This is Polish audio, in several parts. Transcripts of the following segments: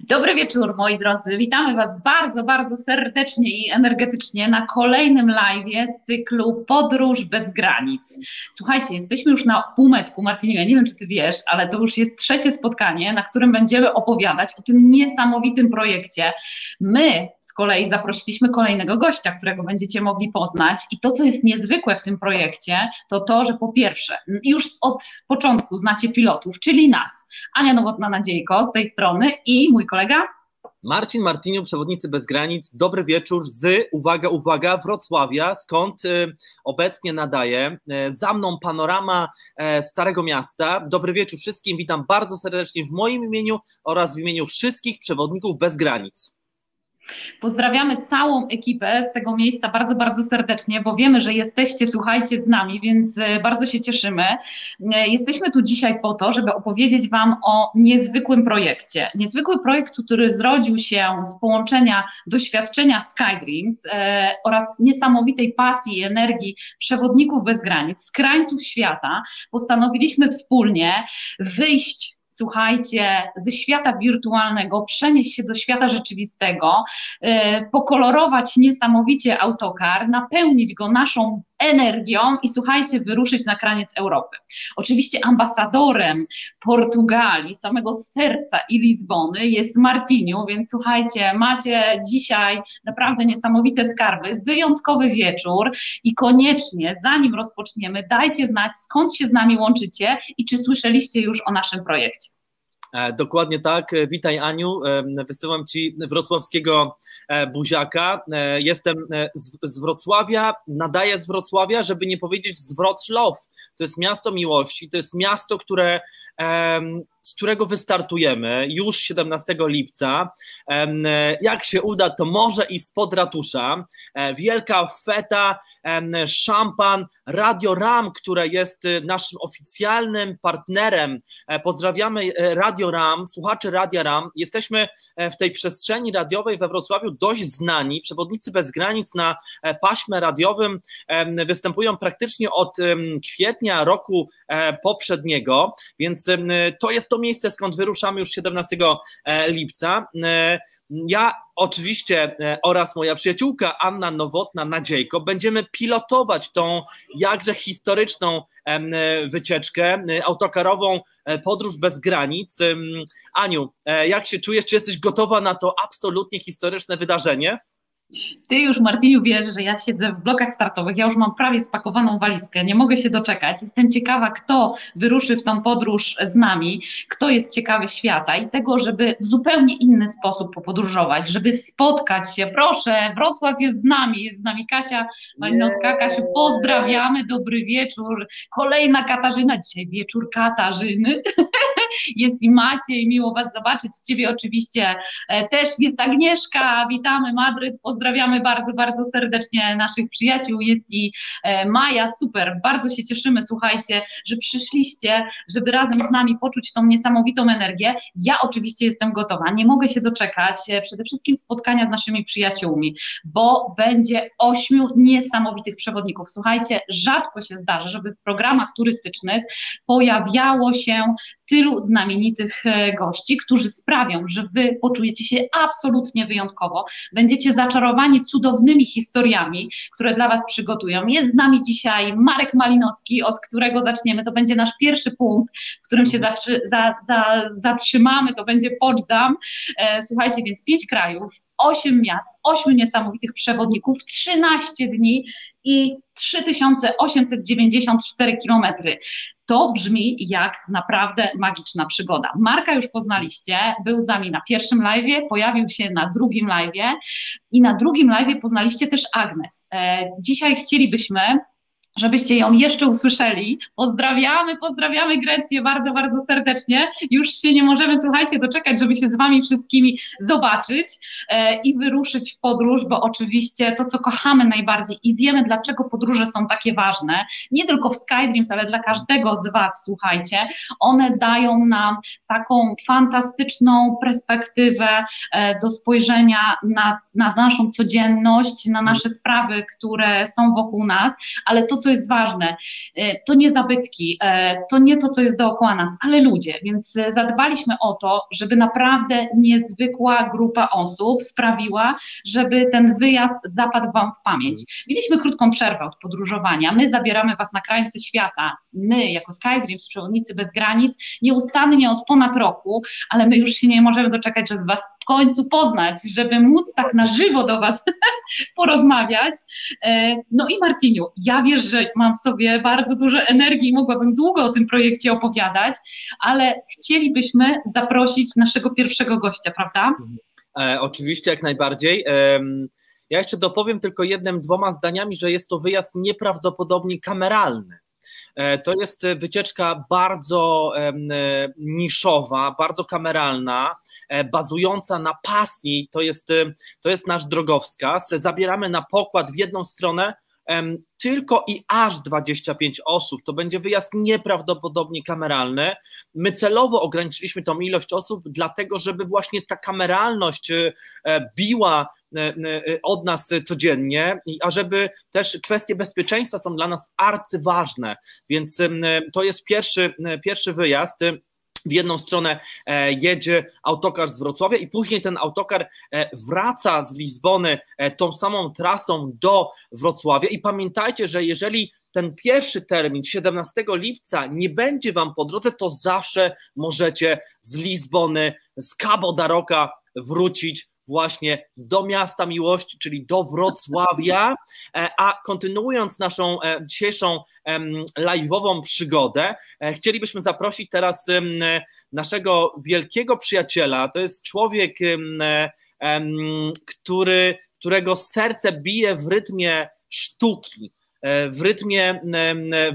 Dobry wieczór, moi drodzy. Witamy Was bardzo, bardzo serdecznie i energetycznie na kolejnym live z cyklu Podróż bez granic. Słuchajcie, jesteśmy już na półmetku, Martiniu, ja nie wiem, czy Ty wiesz, ale to już jest trzecie spotkanie, na którym będziemy opowiadać o tym niesamowitym projekcie. My z kolei zaprosiliśmy kolejnego gościa, którego będziecie mogli poznać i to, co jest niezwykłe w tym projekcie, to to, że po pierwsze, już od początku znacie pilotów, czyli nas, Ania Nowotna-Nadziejko z tej strony i mój kolega Marcin Martiniu, przewodnicy bez granic. Dobry wieczór z, uwaga, uwaga, Wrocławia, skąd y, obecnie nadaję. Y, za mną panorama y, Starego Miasta. Dobry wieczór wszystkim, witam bardzo serdecznie w moim imieniu oraz w imieniu wszystkich przewodników bez granic. Pozdrawiamy całą ekipę z tego miejsca bardzo, bardzo serdecznie, bo wiemy, że jesteście, słuchajcie z nami, więc e, bardzo się cieszymy. E, jesteśmy tu dzisiaj po to, żeby opowiedzieć Wam o niezwykłym projekcie. Niezwykły projekt, który zrodził się z połączenia doświadczenia Skydreams e, oraz niesamowitej pasji i energii przewodników bez granic, z krańców świata. Postanowiliśmy wspólnie wyjść słuchajcie, ze świata wirtualnego przenieść się do świata rzeczywistego, y, pokolorować niesamowicie autokar, napełnić go naszą energią i słuchajcie, wyruszyć na kraniec Europy. Oczywiście ambasadorem Portugalii, samego serca i Lizbony jest Martiniu, więc słuchajcie, macie dzisiaj naprawdę niesamowite skarby, wyjątkowy wieczór i koniecznie, zanim rozpoczniemy, dajcie znać, skąd się z nami łączycie i czy słyszeliście już o naszym projekcie. E, dokładnie tak. E, witaj Aniu. E, wysyłam Ci wrocławskiego buziaka. Jestem z Wrocławia, nadaję z Wrocławia, żeby nie powiedzieć z Wrocław. To jest miasto miłości, to jest miasto, które z którego wystartujemy już 17 lipca. Jak się uda, to może i spod ratusza. Wielka feta, szampan, Radio RAM, które jest y, naszym oficjalnym partnerem. E, pozdrawiamy e, Radio RAM, słuchaczy Radia RAM. Jesteśmy e, w tej przestrzeni radiowej we Wrocławiu dość znani. Przewodnicy bez granic na paśmie radiowym występują praktycznie od kwietnia roku poprzedniego, więc to jest to miejsce, skąd wyruszamy już 17 lipca. Ja oczywiście e, oraz moja przyjaciółka Anna Nowotna Nadziejko będziemy pilotować tą jakże historyczną e, wycieczkę, e, autokarową podróż bez granic. Aniu, jak się czujesz? Czy jesteś gotowa na to absolutnie historyczne wydarzenie? Ty już, Martiniu, wiesz, że ja siedzę w blokach startowych, ja już mam prawie spakowaną walizkę, nie mogę się doczekać. Jestem ciekawa, kto wyruszy w tą podróż z nami, kto jest ciekawy świata i tego, żeby w zupełnie inny sposób popodróżować, żeby spotkać się. Proszę, Wrocław jest z nami, jest z nami Kasia Malinowska. Kasiu, pozdrawiamy, dobry wieczór. Kolejna Katarzyna, dzisiaj wieczór Katarzyny. jest i Maciej, miło Was zobaczyć. Ciebie oczywiście e, też jest Agnieszka, witamy Madryt, pozdrawiamy bardzo, bardzo serdecznie naszych przyjaciół. Jest i e, Maja, super, bardzo się cieszymy, słuchajcie, że przyszliście, żeby razem z nami poczuć tą niesamowitą energię. Ja oczywiście jestem gotowa, nie mogę się doczekać e, przede wszystkim spotkania z naszymi przyjaciółmi, bo będzie ośmiu niesamowitych przewodników. Słuchajcie, rzadko się zdarza, żeby w programach turystycznych pojawiało się tylu znamienitych e, gości, którzy sprawią, że wy poczujecie się absolutnie wyjątkowo, będziecie zaczarowani cudownymi historiami, które dla was przygotują. Jest z nami dzisiaj Marek Malinowski, od którego zaczniemy. To będzie nasz pierwszy punkt, w którym się zatrzy, za, za, zatrzymamy, to będzie Poczdam. E, słuchajcie, więc pięć krajów, osiem miast, ośmiu niesamowitych przewodników, 13 dni i 3894 kilometry. To brzmi jak naprawdę magiczna przygoda. Marka już poznaliście, był z nami na pierwszym live, pojawił się na drugim live i na drugim live poznaliście też Agnes. E, dzisiaj chcielibyśmy żebyście ją jeszcze usłyszeli. Pozdrawiamy, pozdrawiamy Grecję bardzo, bardzo serdecznie. Już się nie możemy, słuchajcie, doczekać, żeby się z Wami wszystkimi zobaczyć e, i wyruszyć w podróż, bo oczywiście to, co kochamy najbardziej i wiemy, dlaczego podróże są takie ważne, nie tylko w Skydreams, ale dla każdego z Was, słuchajcie, one dają nam taką fantastyczną perspektywę e, do spojrzenia na, na naszą codzienność, na nasze sprawy, które są wokół nas, ale to, co jest ważne, to nie zabytki, to nie to, co jest dookoła nas, ale ludzie, więc zadbaliśmy o to, żeby naprawdę niezwykła grupa osób sprawiła, żeby ten wyjazd zapadł Wam w pamięć. Mieliśmy krótką przerwę od podróżowania, my zabieramy Was na krańce świata, my jako SkyDreams, przewodnicy bez granic, nieustannie od ponad roku, ale my już się nie możemy doczekać, żeby Was w końcu poznać, żeby móc tak na żywo do Was porozmawiać. E, no i Martiniu, ja wiesz, że mam w sobie bardzo dużo energii i mogłabym długo o tym projekcie opowiadać, ale chcielibyśmy zaprosić naszego pierwszego gościa, prawda? E, oczywiście, jak najbardziej. E, ja jeszcze dopowiem tylko jednym, dwoma zdaniami, że jest to wyjazd nieprawdopodobnie kameralny. E, to jest wycieczka bardzo e, niszowa, bardzo kameralna, e, bazująca na pasji. To jest, to jest nasz drogowskaz. Zabieramy na pokład w jedną stronę tylko i aż 25 osób. To będzie wyjazd nieprawdopodobnie kameralny. My celowo ograniczyliśmy tą ilość osób, dlatego żeby właśnie ta kameralność biła od nas codziennie, a żeby też kwestie bezpieczeństwa są dla nas arcyważne. Więc to jest pierwszy, pierwszy wyjazd w jedną stronę e, jedzie autokar z Wrocławia i później ten autokar e, wraca z Lizbony e, tą samą trasą do Wrocławia. I pamiętajcie, że jeżeli ten pierwszy termin 17 lipca nie będzie Wam po drodze, to zawsze możecie z Lizbony, z Cabo da Roca wrócić właśnie do miasta miłości, czyli do Wrocławia. E, a kontynuując naszą e, dzisiejszą live'ową przygodę, e, chcielibyśmy zaprosić teraz naszego wielkiego przyjaciela. To jest człowiek, który, którego serce bije w rytmie sztuki, w rytmie,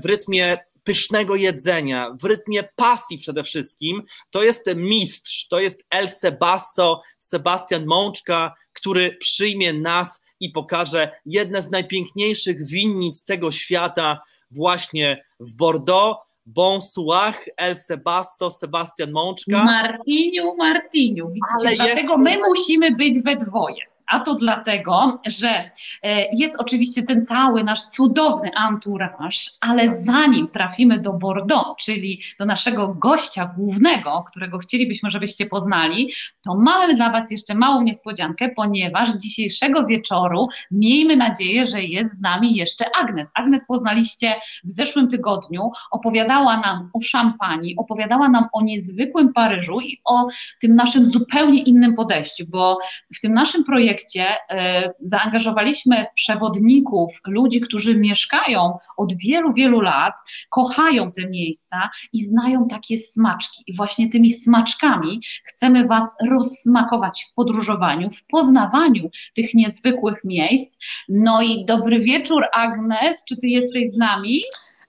w rytmie pysznego jedzenia, w rytmie pasji przede wszystkim, to jest mistrz, to jest El Sebasso, Sebastian Mączka, który przyjmie nas i pokaże jedne z najpiękniejszych winnic tego świata właśnie w Bordeaux. Bonsoir, El Sebasso, Sebastian Mączka. Martiniu, Martiniu, widzicie, dlatego my musimy być we dwoje. A to dlatego, że e, jest oczywiście ten cały nasz cudowny entourage, ale zanim trafimy do Bordeaux, czyli do naszego gościa głównego, którego chcielibyśmy, żebyście poznali, to mamy dla Was jeszcze małą niespodziankę, ponieważ dzisiejszego wieczoru miejmy nadzieję, że jest z nami jeszcze Agnes. Agnes poznaliście w zeszłym tygodniu, opowiadała nam o szampanii, opowiadała nam o niezwykłym Paryżu i o tym naszym zupełnie innym podejściu, bo w tym naszym projekcie projekcie e, zaangażowaliśmy przewodników, ludzi, którzy mieszkają od wielu, wielu lat, kochają te miejsca i znają takie smaczki. I właśnie tymi smaczkami chcemy Was rozsmakować w podróżowaniu, w poznawaniu tych niezwykłych miejsc. No i dobry wieczór, Agnes, czy Ty jesteś z nami?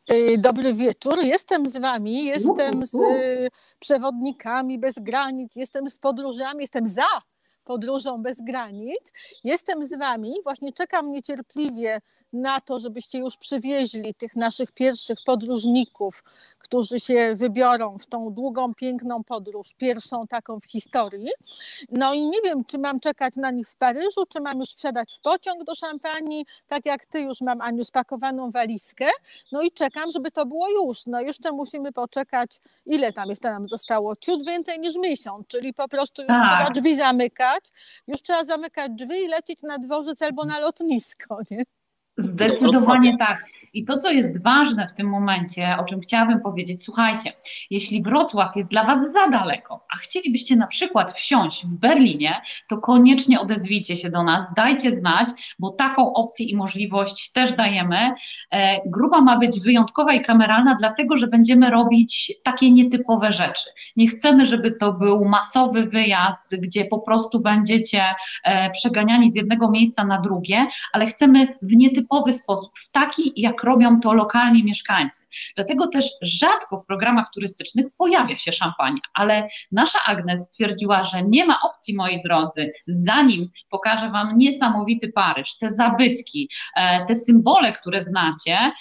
E, dobry wieczór, jestem z Wami, jestem z e, przewodnikami bez granic, jestem z podróżami, jestem za podróżą bez granic. Jestem z Wami, właśnie czekam niecierpliwie na to, żebyście już przywieźli tych naszych pierwszych podróżników, którzy się wybiorą w tą długą, piękną podróż, pierwszą taką w historii. No i nie wiem, czy mam czekać na nich w Paryżu, czy mam już wsiadać w pociąg do Szampanii, tak jak ty już mam, Aniu, spakowaną walizkę. No i czekam, żeby to było już. No jeszcze musimy poczekać, ile tam jeszcze nam zostało? Ciut więcej niż miesiąc, czyli po prostu już tak. trzeba drzwi zamykać, już trzeba zamykać drzwi i lecieć na dworzec albo na lotnisko, nie? Zdecydowanie tak. I to, co jest ważne w tym momencie, o czym chciałabym powiedzieć, słuchajcie, jeśli Wrocław jest dla Was za daleko, a chcielibyście na przykład wsiąść w Berlinie, to koniecznie odezwijcie się do nas, dajcie znać, bo taką opcję i możliwość też dajemy. E, grupa ma być wyjątkowa i kameralna, dlatego że będziemy robić takie nietypowe rzeczy. Nie chcemy, żeby to był masowy wyjazd, gdzie po prostu będziecie e, przeganiani z jednego miejsca na drugie, ale chcemy w nietypowy sposób, taki jak robią to lokalni mieszkańcy. Dlatego też rzadko w programach turystycznych pojawia się szampania, ale nasza Agnes stwierdziła, że nie ma opcji, moi drodzy, zanim pokażę Wam niesamowity Paryż, te zabytki, e, te symbole, które znacie,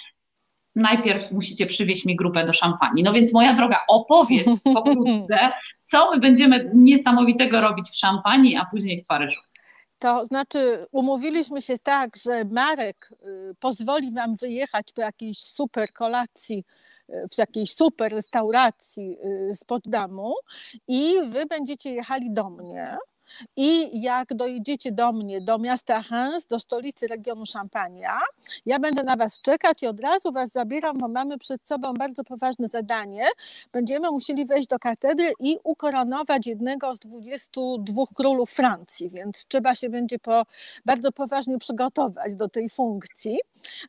najpierw musicie przywieźć mi grupę do szampanii. No więc moja droga, opowiedz pokrótce, co my będziemy niesamowitego robić w szampanii, a później w Paryżu. To znaczy, umówiliśmy się tak, że Marek y, pozwoli Wam wyjechać po jakiejś super kolacji y, w jakiejś super restauracji y, spod damu i wy będziecie jechali do mnie i jak dojedziecie do mnie, do miasta Reims, do stolicy regionu Szampania, ja będę na Was czekać i od razu Was zabieram, bo mamy przed sobą bardzo poważne zadanie. Będziemy musieli wejść do katedry i ukoronować jednego z 22 królów Francji, więc trzeba się będzie po, bardzo poważnie przygotować do tej funkcji,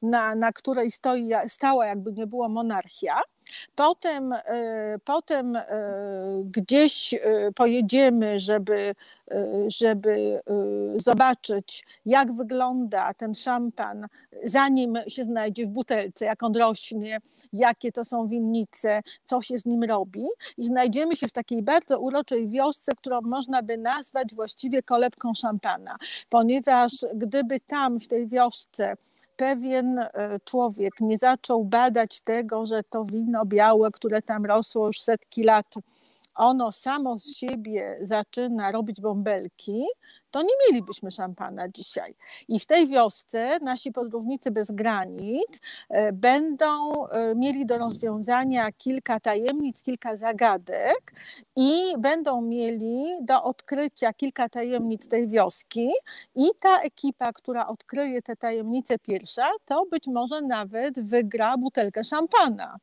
na, na której stoi, stała jakby nie było monarchia. Potem, e, potem e, gdzieś e, pojedziemy, żeby, żeby zobaczyć, jak wygląda ten szampan, zanim się znajdzie w butelce, jak on rośnie, jakie to są winnice, co się z nim robi. I znajdziemy się w takiej bardzo uroczej wiosce, którą można by nazwać właściwie kolebką szampana, ponieważ gdyby tam w tej wiosce pewien e, człowiek nie zaczął badać tego, że to wino białe, które tam rosło już setki lat, ono samo z siebie zaczyna robić bąbelki, to nie mielibyśmy szampana dzisiaj. I w tej wiosce nasi podróżnicy bez granic e, będą e, mieli do rozwiązania kilka tajemnic, kilka zagadek i będą mieli do odkrycia kilka tajemnic tej wioski i ta ekipa, która odkryje te tajemnice pierwsza, to być może nawet wygra butelkę szampana.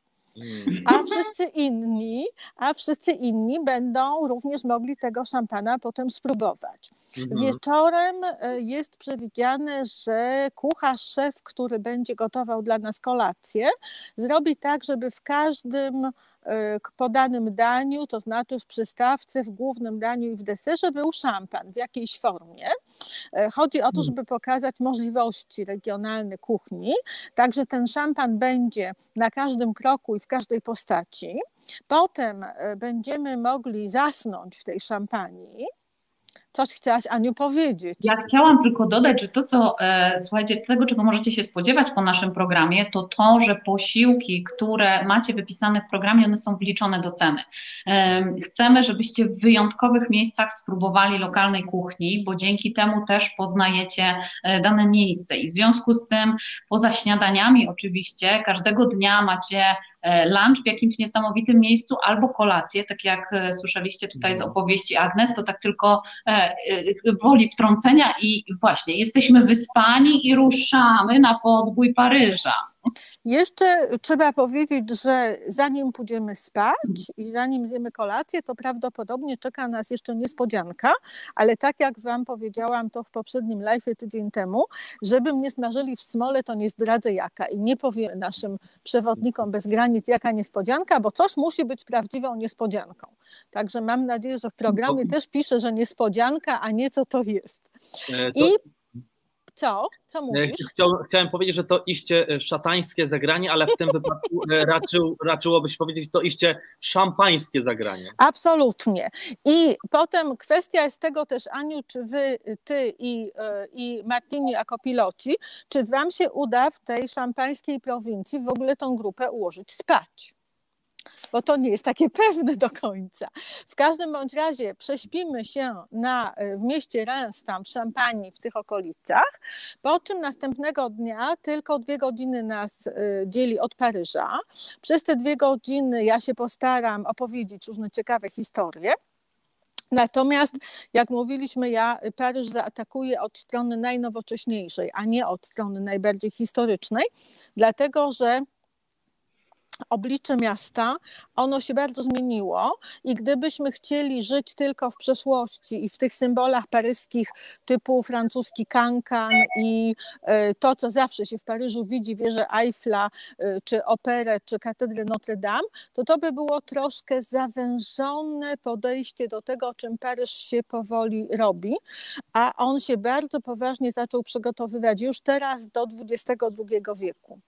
A wszyscy inni, a wszyscy inni będą również mogli tego szampana potem spróbować. Mhm. Wieczorem e, jest przewidziane, że kucharz, szef, który będzie gotował dla nas kolację, zrobi tak, żeby w każdym E, po danym daniu, to znaczy w przystawce, w głównym daniu i w deserze był szampan w jakiejś formie. E, chodzi o to, hmm. żeby pokazać możliwości regionalne kuchni, także ten szampan będzie na każdym kroku i w każdej postaci. Potem e, będziemy mogli zasnąć w tej szampanii Coś chciałaś, Aniu, powiedzieć. Ja chciałam tylko dodać, że to, co, e, słuchajcie, tego, czego możecie się spodziewać po naszym programie, to to, że posiłki, które macie wypisane w programie, one są wliczone do ceny. E, chcemy, żebyście w wyjątkowych miejscach spróbowali lokalnej kuchni, bo dzięki temu też poznajecie e, dane miejsce. I w związku z tym, poza śniadaniami, oczywiście, każdego dnia macie lunch w jakimś niesamowitym miejscu albo kolację, tak jak e, słyszeliście tutaj z opowieści Agnes, to tak tylko e, woli wtrącenia i właśnie jesteśmy wyspani i ruszamy na podbój Paryża. Jeszcze trzeba powiedzieć, że zanim pójdziemy spać i zanim zjemy kolację, to prawdopodobnie czeka nas jeszcze niespodzianka, ale tak jak Wam powiedziałam to w poprzednim live tydzień temu, żeby mnie smażyli w smole, to nie zdradzę jaka i nie powiem naszym przewodnikom bez granic jaka niespodzianka, bo coś musi być prawdziwą niespodzianką. Także mam nadzieję, że w programie też pisze, że niespodzianka, a nie co to jest. E, to... I co? Co mówisz? Chciałem, powiedzieć, że to iście e, szatańskie zagranie, ale w tym wypadku e, raczył, raczyłoby się powiedzieć to iście szampańskie zagranie. Absolutnie. I potem kwestia jest tego też, Aniu, czy wy, ty i, e, i Martini jako piloci, czy wam się uda w tej szampańskiej prowincji w ogóle tą grupę ułożyć spać? Bo to nie jest takie pewne do końca. W każdym bądź razie prześpimy się na, e, w mieście Reims, tam w Szampanii, w tych okolicach, po czym następnego dnia tylko dwie godziny nas e, dzieli od Paryża. Przez te dwie godziny ja się postaram opowiedzieć różne ciekawe historie. Natomiast, jak mówiliśmy, ja Paryż zaatakuję od strony najnowocześniejszej, a nie od strony najbardziej historycznej, dlatego że oblicze miasta, ono się bardzo zmieniło i gdybyśmy chcieli żyć tylko w przeszłości i w tych symbolach paryskich typu francuski kankan i e, to, co zawsze się w Paryżu widzi, wieżę Eiffla, e, czy operę, czy katedrę Notre Dame, to to by było troszkę zawężone podejście do tego, czym Paryż się powoli robi, a on się bardzo poważnie zaczął przygotowywać już teraz do XXI wieku.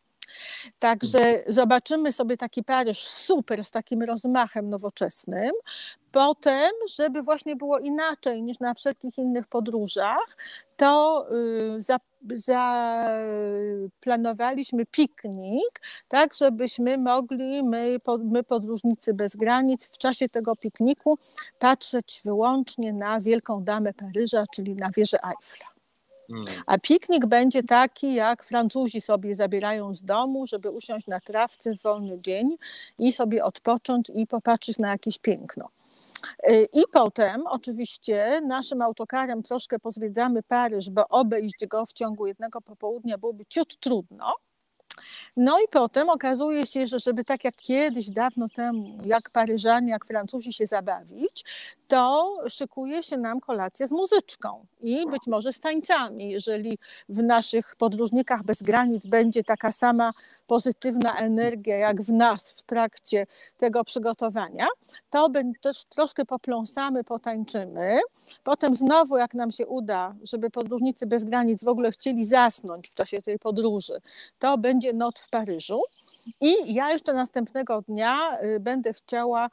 Także zobaczymy sobie taki Paryż super z takim rozmachem nowoczesnym. Potem, żeby właśnie było inaczej niż na wszelkich innych podróżach, to y, zaplanowaliśmy piknik, tak, żebyśmy mogli, my, my podróżnicy bez granic, w czasie tego pikniku patrzeć wyłącznie na Wielką Damę Paryża, czyli na wieżę Eiffla. Hmm. A piknik będzie taki, jak Francuzi sobie zabierają z domu, żeby usiąść na trawce w wolny dzień i sobie odpocząć i popatrzeć na jakieś piękno. Y, I potem oczywiście naszym autokarem troszkę pozwiedzamy Paryż, bo obejść go w ciągu jednego popołudnia byłoby ciut trudno. No i potem okazuje się, że żeby tak jak kiedyś, dawno temu, jak Paryżanie, jak Francuzi się zabawić, to szykuje się nam kolacja z muzyczką i być może z tańcami. Jeżeli w naszych podróżnikach bez granic będzie taka sama pozytywna energia jak w nas w trakcie tego przygotowania, to też troszkę popląsamy, potańczymy. Potem znowu, jak nam się uda, żeby podróżnicy bez granic w ogóle chcieli zasnąć w czasie tej podróży, to będzie noc w Paryżu. I ja jeszcze następnego dnia y, będę chciała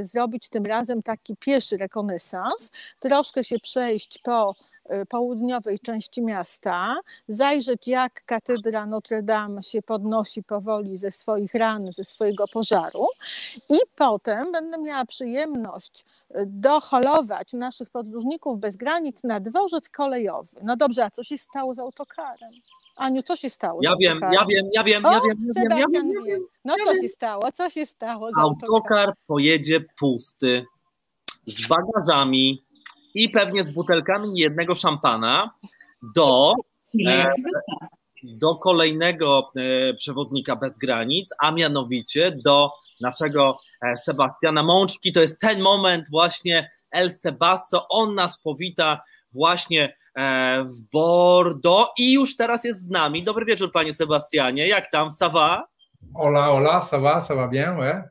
y, zrobić tym razem taki pieszy rekonesans, troszkę się przejść po y, południowej części miasta, zajrzeć jak katedra Notre Dame się podnosi powoli ze swoich ran, ze swojego pożaru i potem będę miała przyjemność doholować naszych podróżników bez granic na dworzec kolejowy. No dobrze, a co się stało z autokarem? Aniu, co się stało? Ja wiem, ja wiem, ja wiem, ja wiem, ja wiem, ja wiem, ja wiem. No co się stało? Co się stało? Autokar pojedzie pusty, z bagażami i pewnie z butelkami jednego szampana do, e, do kolejnego e, przewodnika bez granic, a mianowicie do naszego e, Sebastiana Mączki. To jest ten moment właśnie El Sebasto, on nas powita właśnie e, w Bordeaux i już teraz jest z nami. Dobry wieczór, panie Sebastianie. Jak tam, Sawa? Hola, hola, ça va bien, ouais.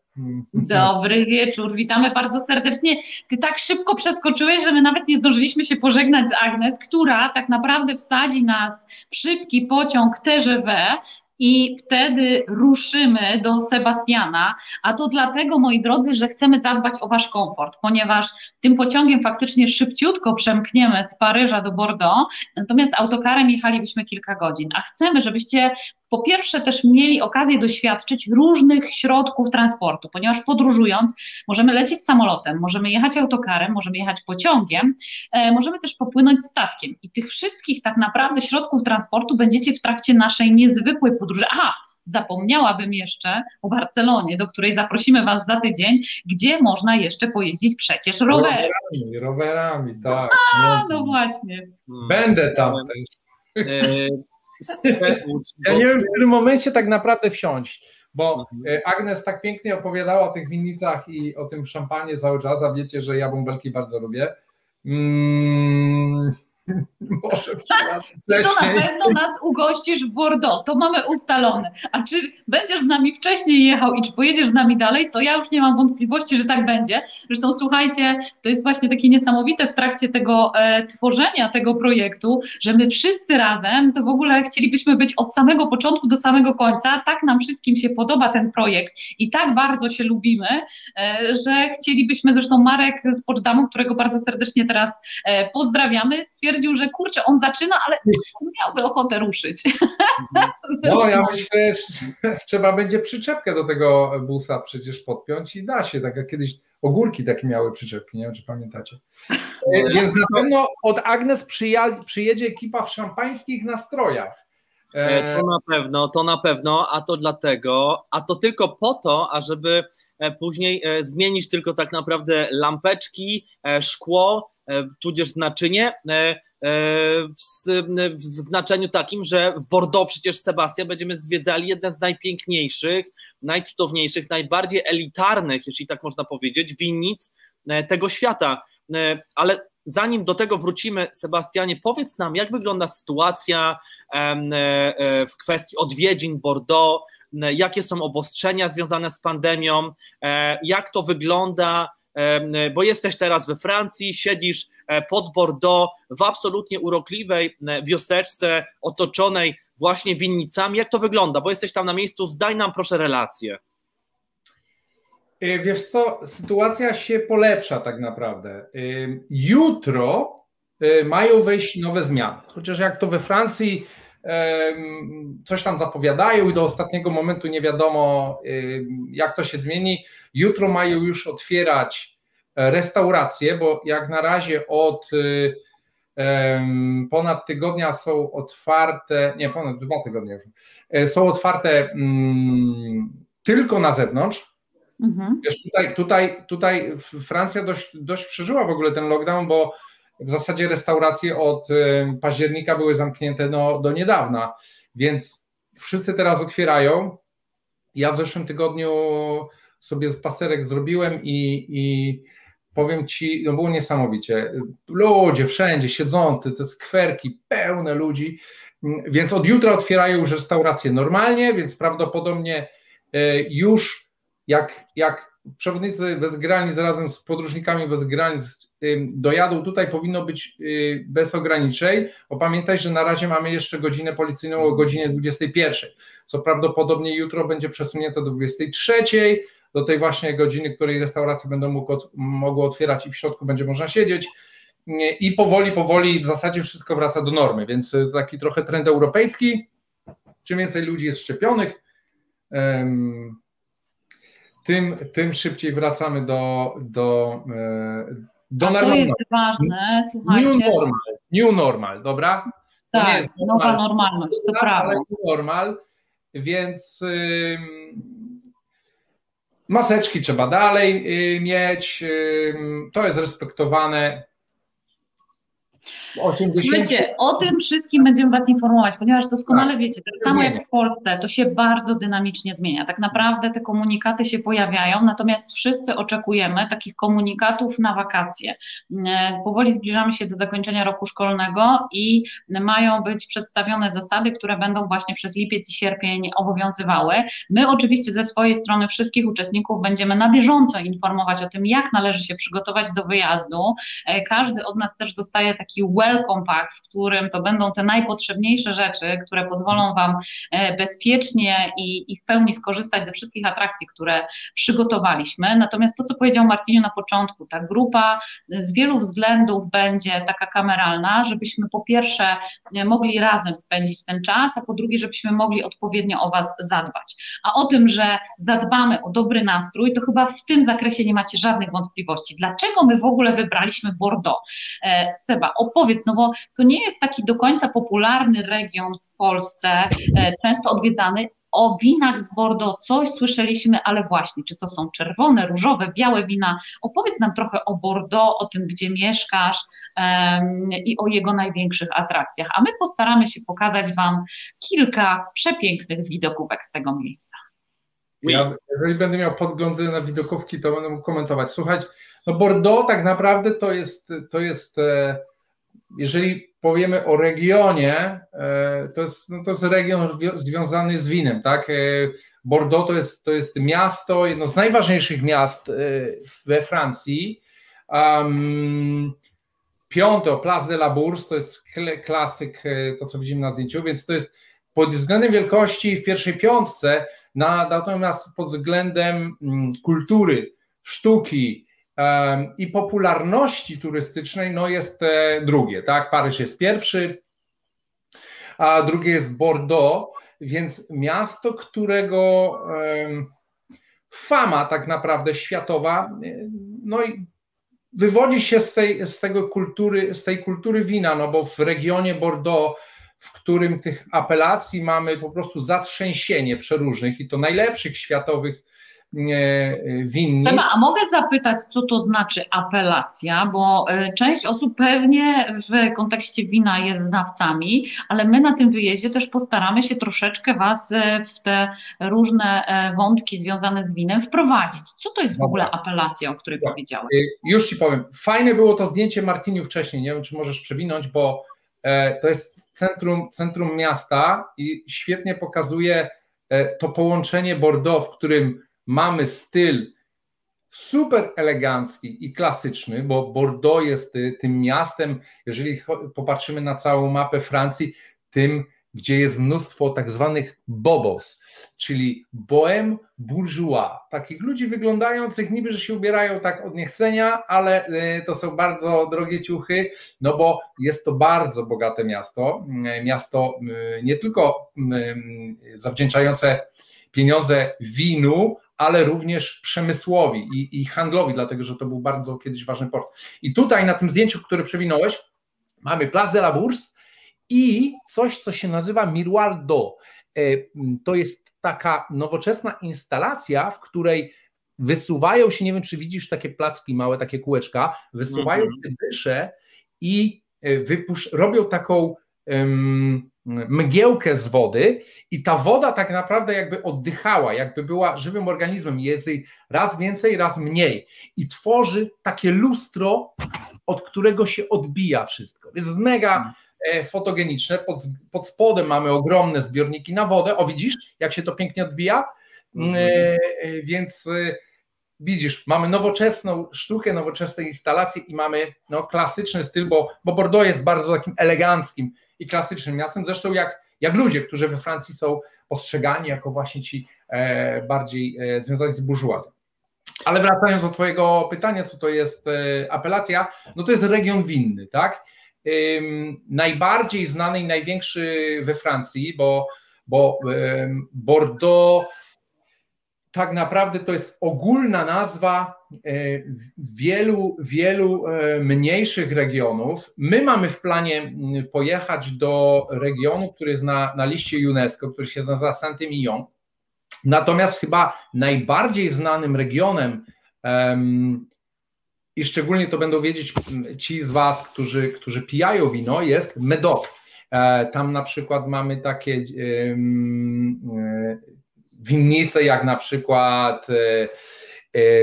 Dobry wieczór, witamy bardzo serdecznie. Ty tak szybko przeskoczyłeś, że my nawet nie zdążyliśmy się pożegnać z Agnes, która tak naprawdę wsadzi nas w szybki pociąg TGV i wtedy ruszymy do Sebastiana, a to dlatego, moi drodzy, że chcemy zadbać o Wasz komfort, ponieważ tym pociągiem faktycznie szybciutko przemkniemy z Paryża do Bordeaux, natomiast autokarem jechalibyśmy kilka godzin, a chcemy, żebyście po pierwsze też mieli okazję doświadczyć różnych środków transportu, ponieważ podróżując możemy lecieć samolotem, możemy jechać autokarem, możemy jechać pociągiem, e, możemy też popłynąć statkiem i tych wszystkich tak naprawdę środków transportu będziecie w trakcie naszej niezwykłej podróży. Aha, zapomniałabym jeszcze o Barcelonie, do której zaprosimy Was za tydzień, gdzie można jeszcze pojeździć przecież rowerem. Rowerami, rowerami tak. A, no właśnie. Będę tam też. Ja nie wiem, w którym momencie tak naprawdę wsiąść, bo mhm. e, Agnes tak pięknie opowiadała o tych winnicach i o tym szampanie cały czas, a wiecie, że ja bąbelki bardzo lubię. Mm, Może To na pewno nas ugościsz w Bordeaux, to mamy ustalone. A czy będziesz z nami wcześniej jechał i czy pojedziesz z nami dalej, to ja już nie mam wątpliwości, że tak będzie. Zresztą słuchajcie, to jest właśnie takie niesamowite w trakcie tego e, tworzenia tego projektu, że my wszyscy razem to w ogóle chcielibyśmy być od samego początku do samego końca. Tak nam wszystkim się podoba ten projekt i tak bardzo się lubimy, e, że chcielibyśmy, zresztą Marek z Poczdamu, którego bardzo serdecznie teraz e, pozdrawiamy, stwierdził, stwierdził, że kurczę, on zaczyna, ale on miałby ochotę ruszyć. No ja myślę, że trzeba będzie przyczepkę do tego busa przecież podpiąć i da się, tak jak kiedyś ogórki takie miały przyczepki, nie wiem czy pamiętacie. E, więc na pewno od Agnes przyjedzie ekipa w szampańskich nastrojach. E, to na pewno, to na pewno, a to dlatego, a to tylko po to, ażeby e, później zmienić tylko tak naprawdę lampeczki, szkło, tudzież naczynie, w, w znaczeniu takim, że w Bordeaux przecież Sebastian będziemy zwiedzali jeden z najpiękniejszych, najcudowniejszych, najbardziej elitarnych, jeśli tak można powiedzieć, winnic e, tego świata. E, ale zanim do tego wrócimy, Sebastianie, powiedz nam, jak wygląda sytuacja e, w kwestii odwiedzin Bordeaux, jakie są obostrzenia związane z pandemią, jak to wygląda, bo jesteś teraz we Francji, siedzisz E, pod Bordeaux w absolutnie urokliwej e, wioseczce otoczonej właśnie winnicami. Jak to wygląda? Bo jesteś tam na miejscu, zdaj nam proszę relację. E, wiesz co, sytuacja się polepsza tak naprawdę. Jutro mają wejść nowe zmiany. Chociaż jak to we Francji coś tam zapowiadają i do ostatniego momentu nie wiadomo, jak to się zmieni. Jutro mają już otwierać restauracje, bo jak na razie od ponad tygodnia są otwarte, nie, ponad dwa tygodnie już, są otwarte mm, tylko na zewnątrz, Mhm. Wiesz, tutaj, tutaj, tutaj Francja dość, dość przeżyła w ogóle ten lockdown, bo w zasadzie restauracje od października były zamknięte no, do niedawna, więc wszyscy teraz otwierają. Ja w zeszłym tygodniu sobie paserek zrobiłem i, i powiem Ci, no było niesamowicie. Ludzie wszędzie siedzący, te skwerki pełne ludzi, więc od jutra otwierają już restauracje normalnie, więc prawdopodobnie e, już jak, jak przewodnicy bez granic razem z podróżnikami bez granic dojadą, tutaj powinno być y, bez ograniczeń. Bo pamiętaj, że na razie mamy jeszcze godzinę policyjną o godzinie 21, co prawdopodobnie jutro będzie przesunięte do 23, do tej właśnie godziny, której restauracje będą mogły otwierać i w środku będzie można siedzieć. I powoli, powoli w zasadzie wszystko wraca do normy, więc taki trochę trend europejski. Czym więcej ludzi jest szczepionych, tym, tym szybciej wracamy do, do, e, do A normalności. To jest ważne, słuchajcie. New normal, new normal dobra? To tak, nowa normalność, to prawda. new normal, więc maseczki trzeba dalej y, mieć, to jest respektowane. 80... Słuchajcie, o tym wszystkim będziemy Was informować, ponieważ doskonale tak. wiecie, tak samo jak w Polsce, to się bardzo dynamicznie zmienia. Tak naprawdę te komunikaty się pojawiają, natomiast wszyscy oczekujemy takich komunikatów na wakacje. E, powoli zbliżamy się do zakończenia roku szkolnego i mają być przedstawione zasady, które będą właśnie przez lipiec i sierpień obowiązywały. My oczywiście ze swojej strony wszystkich uczestników będziemy na bieżąco informować o tym, jak należy się przygotować do wyjazdu. E, każdy od nas też dostaje taki welcome pack, w którym to będą te najpotrzebniejsze rzeczy, które pozwolą Wam e, bezpiecznie i, i w pełni skorzystać ze wszystkich atrakcji, które przygotowaliśmy. Natomiast to, co powiedział Martiniu na początku, ta grupa z wielu względów będzie taka kameralna, żebyśmy po pierwsze e, mogli razem spędzić ten czas, a po drugie, żebyśmy mogli odpowiednio o Was zadbać. A o tym, że zadbamy o dobry nastrój, to chyba w tym zakresie nie macie żadnych wątpliwości. Dlaczego my w ogóle wybraliśmy Bordeaux? E, Seba, opowiedz, no bo to nie jest taki do końca popularny region w Polsce, e, często odwiedzany. O winach z Bordeaux coś słyszeliśmy, ale właśnie, czy to są czerwone, różowe, białe wina? Opowiedz nam trochę o Bordeaux, o tym, gdzie mieszkasz um, i o jego największych atrakcjach. A my postaramy się pokazać Wam kilka przepięknych widokówek z tego miejsca. Ja, jeżeli będę miał podglądy na widokówki, to będę mógł komentować. Słuchaj, no Bordeaux tak naprawdę to jest, to jest e, jeżeli powiemy o regionie, e, to jest, no to jest region związany z winem, tak? E, Bordeaux to jest, to jest miasto, jedno z najważniejszych miast e, we Francji. Um, piąte, Place de la Bourse, to jest klasyk, to co widzimy na zdjęciu, więc to jest pod względem wielkości w pierwszej piątce, natomiast pod względem mm, kultury, sztuki, i popularności turystycznej no jest e, drugie, tak? Paryż jest pierwszy, a drugie jest Bordeaux, więc miasto, którego fama tak naprawdę światowa, e, no i wywodzi się z tej, z tego kultury, z tej kultury wina, no bo w regionie Bordeaux, w którym tych apelacji mamy po prostu zatrzęsienie przeróżnych i to najlepszych światowych winnic. a mogę zapytać, co to znaczy apelacja, bo e, część osób pewnie w kontekście wina jest znawcami, ale my na tym wyjeździe też postaramy się troszeczkę Was e, w te różne e, wątki związane z winem wprowadzić. Co to jest w ogóle apelacja, o której tak. powiedziałeś? Już Ci powiem. Fajne było to zdjęcie Martiniu wcześniej, nie wiem, czy możesz przewinąć, bo to jest centrum, centrum miasta i świetnie pokazuje to połączenie Bordeaux, w którym mamy styl super elegancki i klasyczny, bo Bordeaux jest y, tym miastem, jeżeli popatrzymy na całą mapę Francji, tym gdzie jest mnóstwo tak zwanych bobos, czyli bohem bourgeois, takich ludzi wyglądających niby, że się ubierają tak od niechcenia, ale y, to są bardzo drogie ciuchy, no bo jest to bardzo bogate miasto, y, miasto nie tylko zawdzięczające pieniądze winu, ale również przemysłowi i, i, handlowi, dlatego że to był bardzo kiedyś ważny port. I tutaj na tym zdjęciu, które przewinąłeś, mamy Place de la Bourse i coś, co się nazywa Miroir d'eau. E, to jest taka nowoczesna instalacja, w której wysuwają się, nie wiem czy widzisz takie placki małe, takie kółeczka, wysuwają mhm. się dysze i e, wypusz- robią taką um, mgiełkę z wody i ta woda tak naprawdę jakby oddychała, jakby była żywym organizmem, jest jej raz więcej, raz mniej i tworzy takie lustro, od którego się odbija wszystko. Jest mega mhm. e, fotogeniczne, pod, pod spodem mamy ogromne zbiorniki na wodę, o widzisz, jak się to pięknie odbija, mhm. e, e, więc widzisz, mamy nowoczesną sztukę, nowoczesne instalacje i mamy no, klasyczny styl, bo, bo Bordeaux jest bardzo takim eleganckim i klasycznym miastem, zresztą jak, jak ludzie, którzy we Francji są postrzegani jako właśnie ci e, bardziej e, związani z burżuazją. Ale wracając do Twojego pytania, co to jest e, apelacja, no to jest region winny, tak? najbardziej znany i największy we Francji, bo, bo Bordeaux tak naprawdę to jest ogólna nazwa e, wielu, wielu e, mniejszych regionów. My mamy w planie pojechać do regionu, który jest na, na liście UNESCO, który się nazywa Saint-Emilion. Natomiast chyba najbardziej znanym regionem, um, i szczególnie to będą wiedzieć ci z Was, którzy, którzy pijają wino, jest Medoc. E, tam na przykład mamy takie um, winnice jak na przykład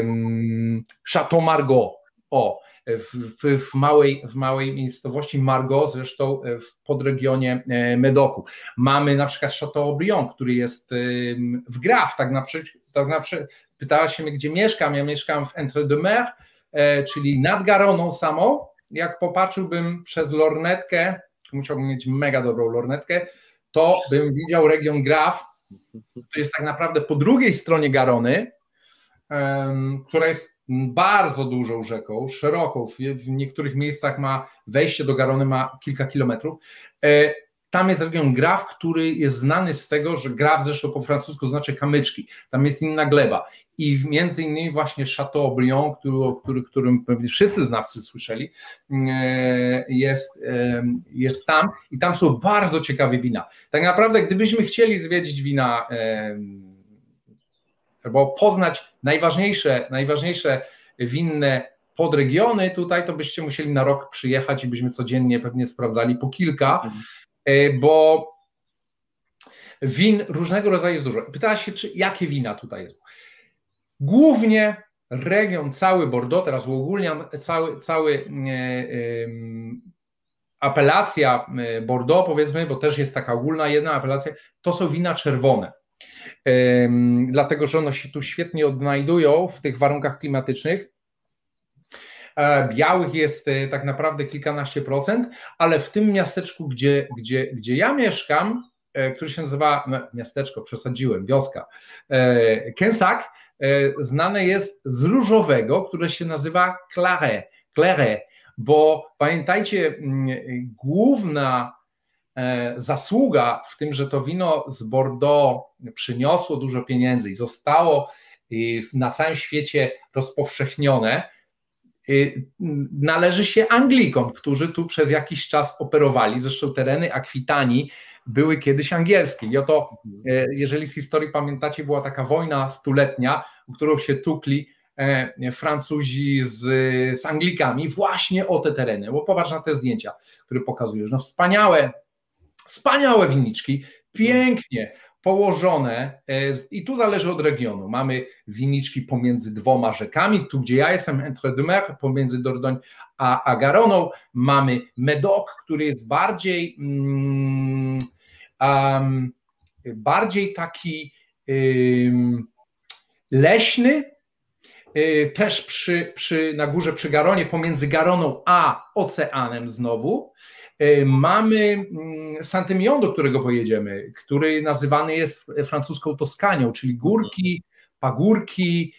um, Chateau Margaux. O, w, w, w, małej, w małej miejscowości Margot, zresztą w podregionie e, Medoku. Mamy na przykład Chateaubriand, który jest w Graf, tak na tak na pytała się mnie, gdzie mieszkam, ja mieszkam w Entre-deux-Mers, e, czyli nad Garoną samą, jak popatrzyłbym przez lornetkę, musiałbym mieć mega dobrą lornetkę, to bym widział region Graf, to jest tak naprawdę po drugiej stronie Garony, która jest bardzo dużą rzeką, szeroką, w niektórych miejscach ma wejście do Garony ma kilka kilometrów. E, tam jest region Graf, który jest znany z tego, że Graf zresztą po francusku znaczy kamyczki. Tam jest inna gleba. I między innymi właśnie Chateaubriand, który, który, którym pewnie wszyscy znawcy słyszeli, e, jest, jest tam i tam są bardzo ciekawe wina. Tak naprawdę, gdybyśmy chcieli zwiedzić wina albo poznać najważniejsze, najważniejsze winne podregiony tutaj, to byście musieli na rok przyjechać i byśmy codziennie pewnie sprawdzali po kilka, mhm. E, bo win różnego rodzaju jest dużo. Pytała się, czy jakie wina tutaj są. Głównie region cały Bordeaux, teraz uogólniam, cały, cały e, apelacja e, Bordeaux powiedzmy, bo też jest taka ogólna jedna apelacja, to są wina czerwone. Dlatego, że one się tu świetnie odnajdują w tych warunkach klimatycznych. E, białych jest tak naprawdę kilkanaście procent, ale w tym miasteczku, gdzie, gdzie, gdzie ja mieszkam, który się nazywa no, miasteczko, przesadziłem, wioska, Kensak, E, znane jest z różowego, które się nazywa Claret, Claret bo pamiętajcie, mm, główna e, zasługa w tym, że to wino z Bordeaux przyniosło dużo pieniędzy i zostało na całym świecie rozpowszechnione, należy się Anglikom, którzy tu przez jakiś czas operowali. Zresztą tereny Akwitanii były kiedyś angielskie. I oto, e, jeżeli z historii pamiętacie, była taka wojna stuletnia, w którą się tukli e, Francuzi z, z Anglikami właśnie o te tereny, bo popatrz na te zdjęcia, które pokazujesz. No wspaniałe, wspaniałe winniczki, pięknie położone e, i tu zależy od regionu. Mamy winniczki pomiędzy dwoma rzekami, tu gdzie ja jestem, Entre-deux-Mers, pomiędzy Dordogne a, a Garoną, mamy Medoc, który jest bardziej um, bardziej taki um, leśny, też przy, przy, na górze przy Garonie, pomiędzy Garoną a oceanem znowu. Mamy mm, Santemion, do którego pojedziemy, który nazywany jest francuską Toskanią, czyli górki, pagórki,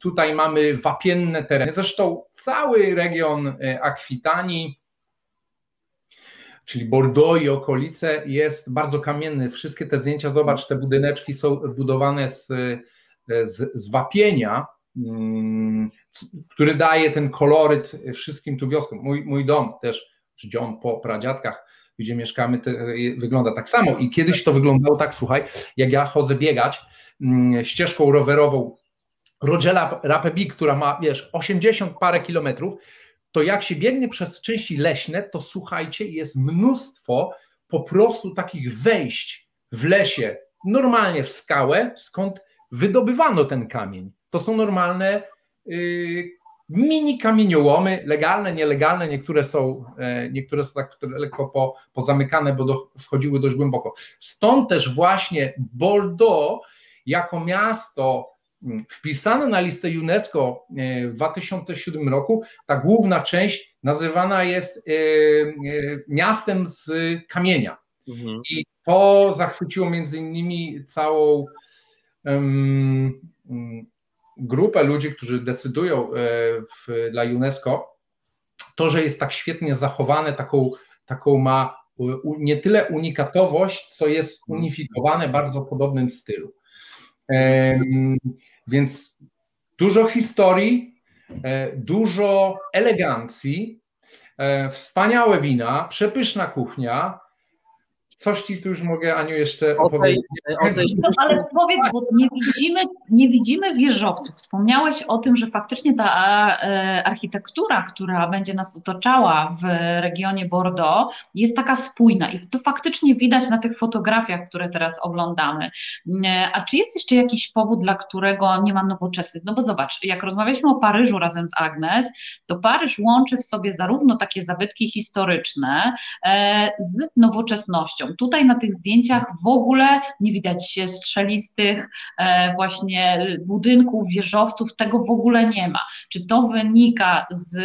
tutaj mamy wapienne tereny. Zresztą cały region Akwitanii czyli Bordeaux i okolice, jest bardzo kamienny. Wszystkie te zdjęcia, zobacz, te budyneczki są budowane z, z, z wapienia, mm, który daje ten koloryt wszystkim tu wioskom. Mój, mój dom też, dom po pradziadkach, gdzie mieszkamy, wygląda tak samo. I kiedyś to wyglądało tak, słuchaj, jak ja chodzę biegać mm, ścieżką rowerową Rogela Rapebi, która ma, wiesz, 80 parę kilometrów, to jak się biegnie przez części leśne, to słuchajcie, jest mnóstwo po prostu takich wejść w lesie, normalnie w skałę, skąd wydobywano ten kamień. To są normalne yy, mini kamieniołomy, legalne, nielegalne, niektóre są, e, niektóre są tak lekko po, pozamykane, bo do, wchodziły dość głęboko. Stąd też właśnie Bordeaux jako miasto wpisane na listę UNESCO e, w 2007 roku, ta główna część nazywana jest e, miastem z kamienia. Mhm. I to zachwyciło między innymi całą um, grupę ludzi, którzy decydują w, dla UNESCO, to, że jest tak świetnie zachowane, taką, taką ma nie tyle unikatowość, co jest unifikowane w bardzo podobnym stylu. Więc dużo historii, e, dużo elegancji, e, wspaniałe wina, przepyszna kuchnia, Coś ci tu już mogę, Aniu, jeszcze opowiedzieć. No, ale powiedz, bo nie widzimy, nie widzimy wieżowców. Wspomniałeś o tym, że faktycznie ta e, architektura, która będzie nas otaczała w regionie Bordeaux, jest taka spójna i to faktycznie widać na tych fotografiach, które teraz oglądamy. E, a czy jest jeszcze jakiś powód, dla którego nie ma nowoczesnych? No bo zobacz, jak rozmawialiśmy o Paryżu razem z Agnes, to Paryż łączy w sobie zarówno takie zabytki historyczne e, z nowoczesnością. Tutaj na tych zdjęciach w ogóle nie widać strzelistych e, właśnie budynków, wieżowców, tego w ogóle nie ma. Czy to wynika z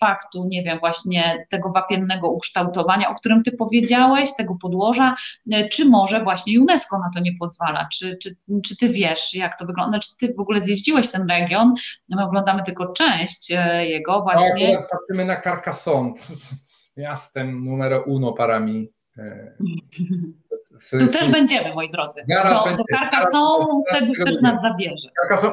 faktu, nie wiem, właśnie tego wapiennego ukształtowania, o którym ty powiedziałeś, tego podłoża, e, czy może właśnie UNESCO na to nie pozwala? Czy, czy, czy ty wiesz, jak to wygląda? Czy ty w ogóle zjeździłeś ten region? My oglądamy tylko część e, jego właśnie. Tak, patrzymy na Carcassonne z miastem numer uno parami tu też będziemy, moi drodzy. Do, do Carcassonne Sebuś też nas zabierze.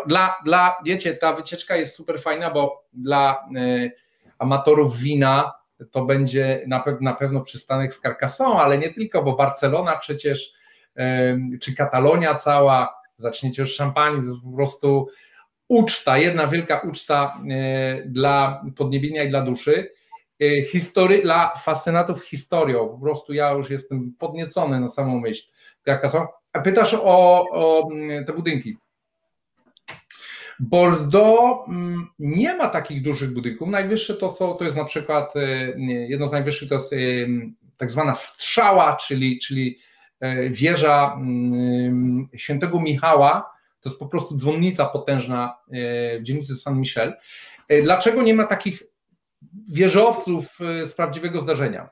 Dla, dla, wiecie, ta wycieczka jest super fajna, bo dla y, amatorów wina to będzie na, pe na pewno przystanek w Carcassonne, ale nie tylko, bo Barcelona przecież, y, czy Katalonia cała, zaczniecie już szampanii, to jest po prostu uczta, jedna wielka uczta y, dla podniebienia i dla duszy. Y, history, dla fascynatów historią. Po prostu ja już jestem podniecony na samą myśl. A pytasz o, o mm, te budynki. Bordeaux mm, nie ma takich dużych budynków. Najwyższe to, są, to jest na przykład y, jedno z najwyższych to jest y, tak zwana strzała, czyli, czyli wieża świętego Michała. To jest po prostu dzwonnica potężna w dzielnicy San Michel. Dlaczego nie ma takich wieżowców y, z prawdziwego zdarzenia.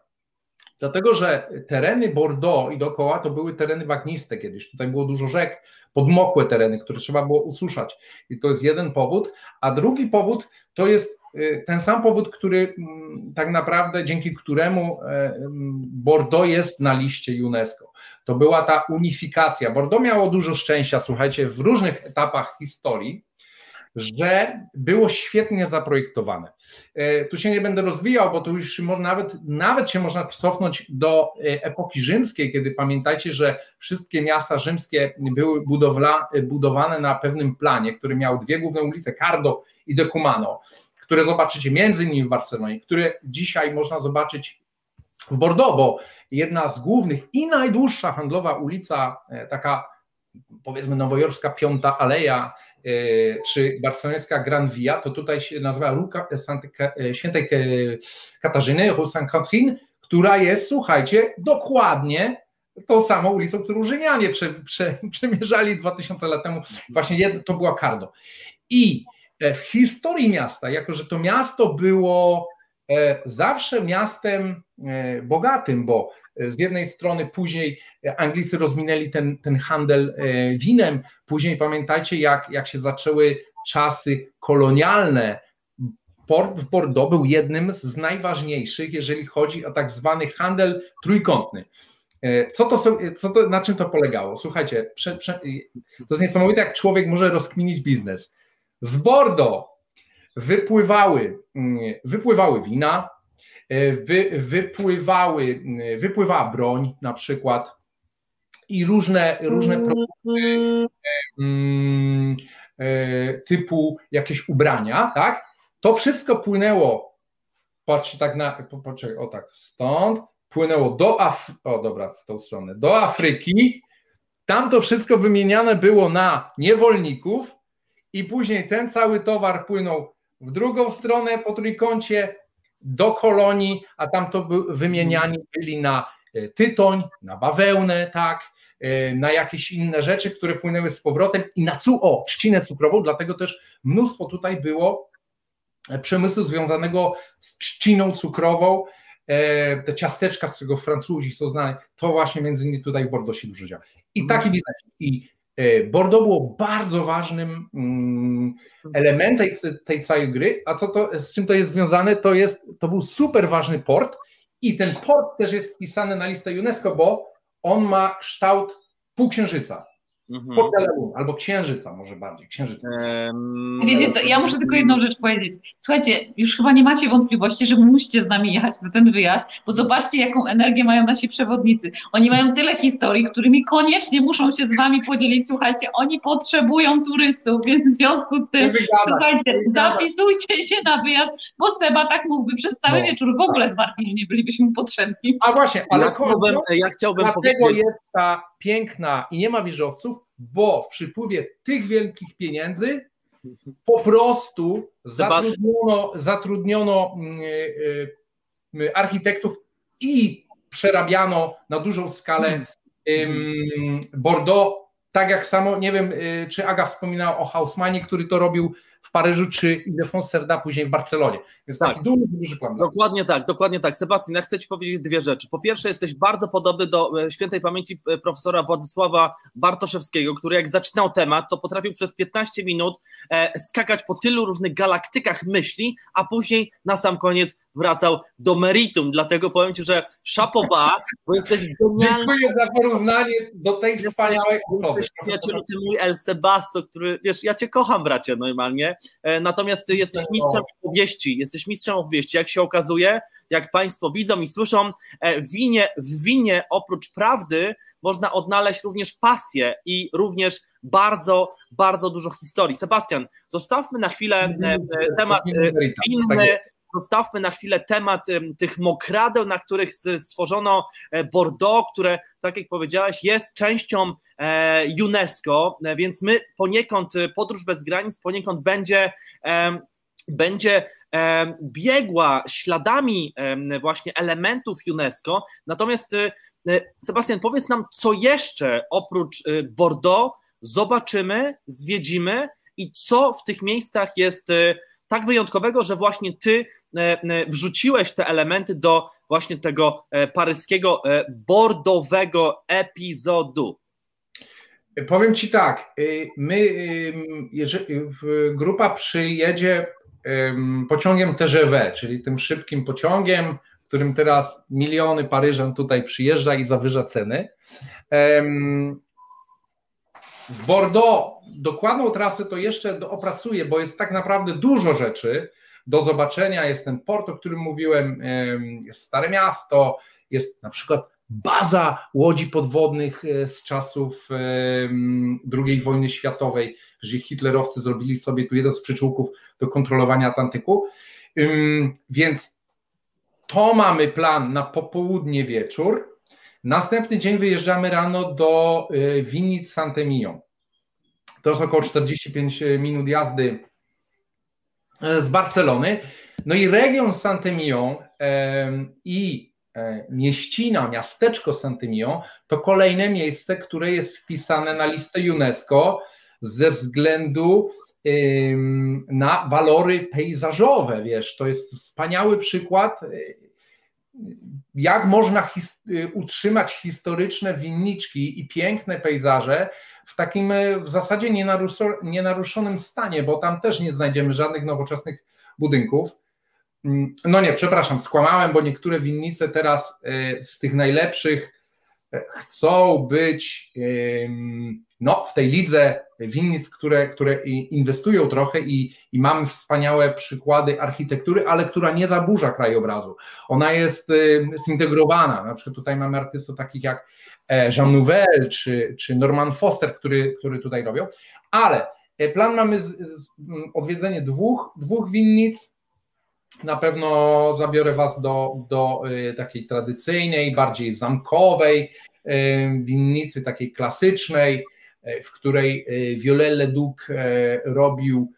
Dlatego, że tereny Bordeaux i dookoła to były tereny bagniste kiedyś. Tutaj było dużo rzek, podmokłe tereny, które trzeba było ususzać. I to jest jeden powód. A drugi powód to jest y, ten sam powód, który mm, tak naprawdę dzięki któremu e, mm, Bordeaux jest na liście UNESCO. To była ta unifikacja. Bordeaux miało dużo szczęścia, słuchajcie, w różnych etapach historii że było świetnie zaprojektowane. E, tu się nie będę rozwijał, bo tu już nawet, nawet się można cofnąć do e, epoki rzymskiej, kiedy pamiętajcie, że wszystkie miasta rzymskie były budowla, budowane na pewnym planie, który miał dwie główne ulice, Cardo i Decumano, które zobaczycie między innymi w Barcelonie, które dzisiaj można zobaczyć w Bordeaux, bo jedna z głównych i najdłuższa handlowa ulica, e, taka powiedzmy nowojorska Piąta Aleja, czy barcelońska Gran Via, to tutaj się nazywa Ruka e, Świętej Katarzyny, Rue Saint-Catherine, która jest, słuchajcie, dokładnie tą samą ulicą, którą Rzymianie prze, prze, przemierzali 2000 lat temu. Właśnie to była Cardo. I w historii miasta, jako że to miasto było zawsze miastem bogatym, bo z jednej strony później Anglicy rozwinęli ten, ten handel winem, później pamiętajcie, jak, jak się zaczęły czasy kolonialne, port w Bordeaux był jednym z najważniejszych, jeżeli chodzi o tak zwany handel trójkątny. E, co to, co to, na czym to polegało? Słuchajcie, prze, prze, to jest niesamowite, jak człowiek może rozkminić biznes. Z Bordeaux wypływały, mm, wypływały wina, e, wy, wypływały, wypływała broń na przykład i różne, różne produkty mm, e, typu jakieś ubrania, tak? To wszystko płynęło, patrzcie tak na, poczekaj, o tak, stąd, płynęło do Af o dobra, w tą stronę, do Afryki, tam to wszystko wymieniane było na niewolników i później ten cały towar płynął w drugą stronę po trójkącie do kolonii, a tam to by, wymieniani byli na e, tytoń, na bawełnę, tak, e, na jakieś inne rzeczy, które płynęły z powrotem i na cu o, trzcinę cukrową, dlatego też mnóstwo tutaj było przemysłu związanego z trzciną cukrową, e, te ciasteczka, z czego Francuzi są znani, to właśnie między innymi tutaj w Bordeaux się dużo działa. I taki mhm. biznes. I e, Bordeaux było bardzo ważnym mm, elementem tej, całej gry, a co to, z czym to jest związane, to jest, to był super ważny port i ten port też jest wpisany na listę UNESCO, bo on ma kształt półksiężyca. Mhm. albo księżyca może bardziej, księżyca. Um, Wiecie co, ja muszę tylko jedną rzecz powiedzieć. Słuchajcie, już chyba nie macie wątpliwości, że musicie z nami jechać na ten wyjazd, bo zobaczcie, jaką energię mają nasi przewodnicy. Oni mają tyle historii, którymi koniecznie muszą się z wami podzielić. Słuchajcie, oni potrzebują turystów, więc w związku z tym, słuchajcie, zapisujcie się na wyjazd, bo Seba tak mógłby przez cały no, wieczór w ogóle tak. z Martinem nie bylibyśmy potrzebni. A właśnie, ale ja chciałbym, ja chciałbym dlatego powiedzieć... jest ta piękna i nie ma wieżowców, bo w przypływie tych wielkich pieniędzy po prostu zatrudniono, zatrudniono mm, y, y, architektów i przerabiano na dużą skalę Bordeaux. Tak jak samo, nie wiem, y, czy Aga wspominała o Hausmanie, który to robił w Paryżu, czy Ildefonse Serda później w Barcelonie. Więc tak. taki duży, duży plan. Dokładnie tak, dokładnie tak. Sebastian, ja chcę Ci powiedzieć dwie rzeczy. Po pierwsze, jesteś bardzo podobny do e, świętej pamięci e, profesora Władysława Bartoszewskiego, który jak zaczynał temat, to potrafił przez 15 minut e, skakać po tylu różnych galaktykach myśli, a później na sam koniec wracał do meritum. Dlatego powiem Ci, że szapoba, bo jesteś genialny. Dziękuję za porównanie do tej wspaniałej osoby. Przyjacielu, ty mój El Sebasto, który, wiesz, ja Cię kocham, bracie, normalnie. E, natomiast jesteś mistrzem opowieści, jesteś mistrzem opowieści, jak się okazuje, jak Państwo widzą i słyszą, e, w winie, w winie oprócz prawdy można odnaleźć również pasję i również bardzo, bardzo dużo historii. Sebastian, zostawmy na chwilę e, temat winny, zostawmy na chwilę temat tych mokradeł, na których stworzono Bordeaux, które, tak jak powiedziałeś, jest częścią e, UNESCO, e, więc my poniekąd, e, podróż bez granic poniekąd będzie, będzie biegła śladami właśnie elementów UNESCO, natomiast Sebastian, powiedz nam, co jeszcze oprócz Bordeaux zobaczymy, zwiedzimy i co w tych miejscach jest tak wyjątkowego, że właśnie ty E, e, wrzuciłeś te elementy do właśnie tego e, paryskiego bordowego epizodu? Powiem Ci tak, y, my, jeżeli grupa przyjedzie pociągiem TGV, czyli tym szybkim pociągiem, którym teraz miliony Paryżan tutaj przyjeżdża i zawyża ceny. W Bordeaux dokładną trasę to jeszcze opracuję, bo jest tak naprawdę dużo rzeczy, do zobaczenia. Jest ten port, o którym mówiłem, jest Stare Miasto, jest na przykład baza łodzi podwodnych e, z czasów II wojny światowej, że hitlerowcy zrobili sobie tu jeden z przyczółków do kontrolowania Atlantyku. Więc to mamy plan na popołudnie wieczór. Następny dzień wyjeżdżamy rano do e, Winic Sant'Emilion. To jest około 45 minut jazdy z Barcelony. No i region Saint-Emilion i e, mieścina, miasteczko Saint-Emilion to kolejne miejsce, które jest wpisane na listę UNESCO ze względu na walory pejzażowe, wiesz, to jest wspaniały przykład, jak można his utrzymać historyczne winniczki i piękne pejzaże w takim w zasadzie nienaruszonym stanie, bo tam też nie znajdziemy żadnych nowoczesnych budynków. No nie, przepraszam, skłamałem, bo niektóre winnice teraz z tych najlepszych chcą być no, w tej lidze winnic, które, które inwestują trochę i, i mamy wspaniałe przykłady architektury, ale która nie zaburza krajobrazu. Ona jest zintegrowana. Na przykład tutaj mamy artystów takich jak e, Jean Nouvel czy, czy Norman Foster, który, który tutaj robią, ale e, plan mamy z, z, odwiedzenie dwóch, dwóch winnic, na pewno zabiorę Was do, do y, takiej tradycyjnej, bardziej zamkowej y, winnicy, takiej klasycznej, y, w której Viollet Leduc robił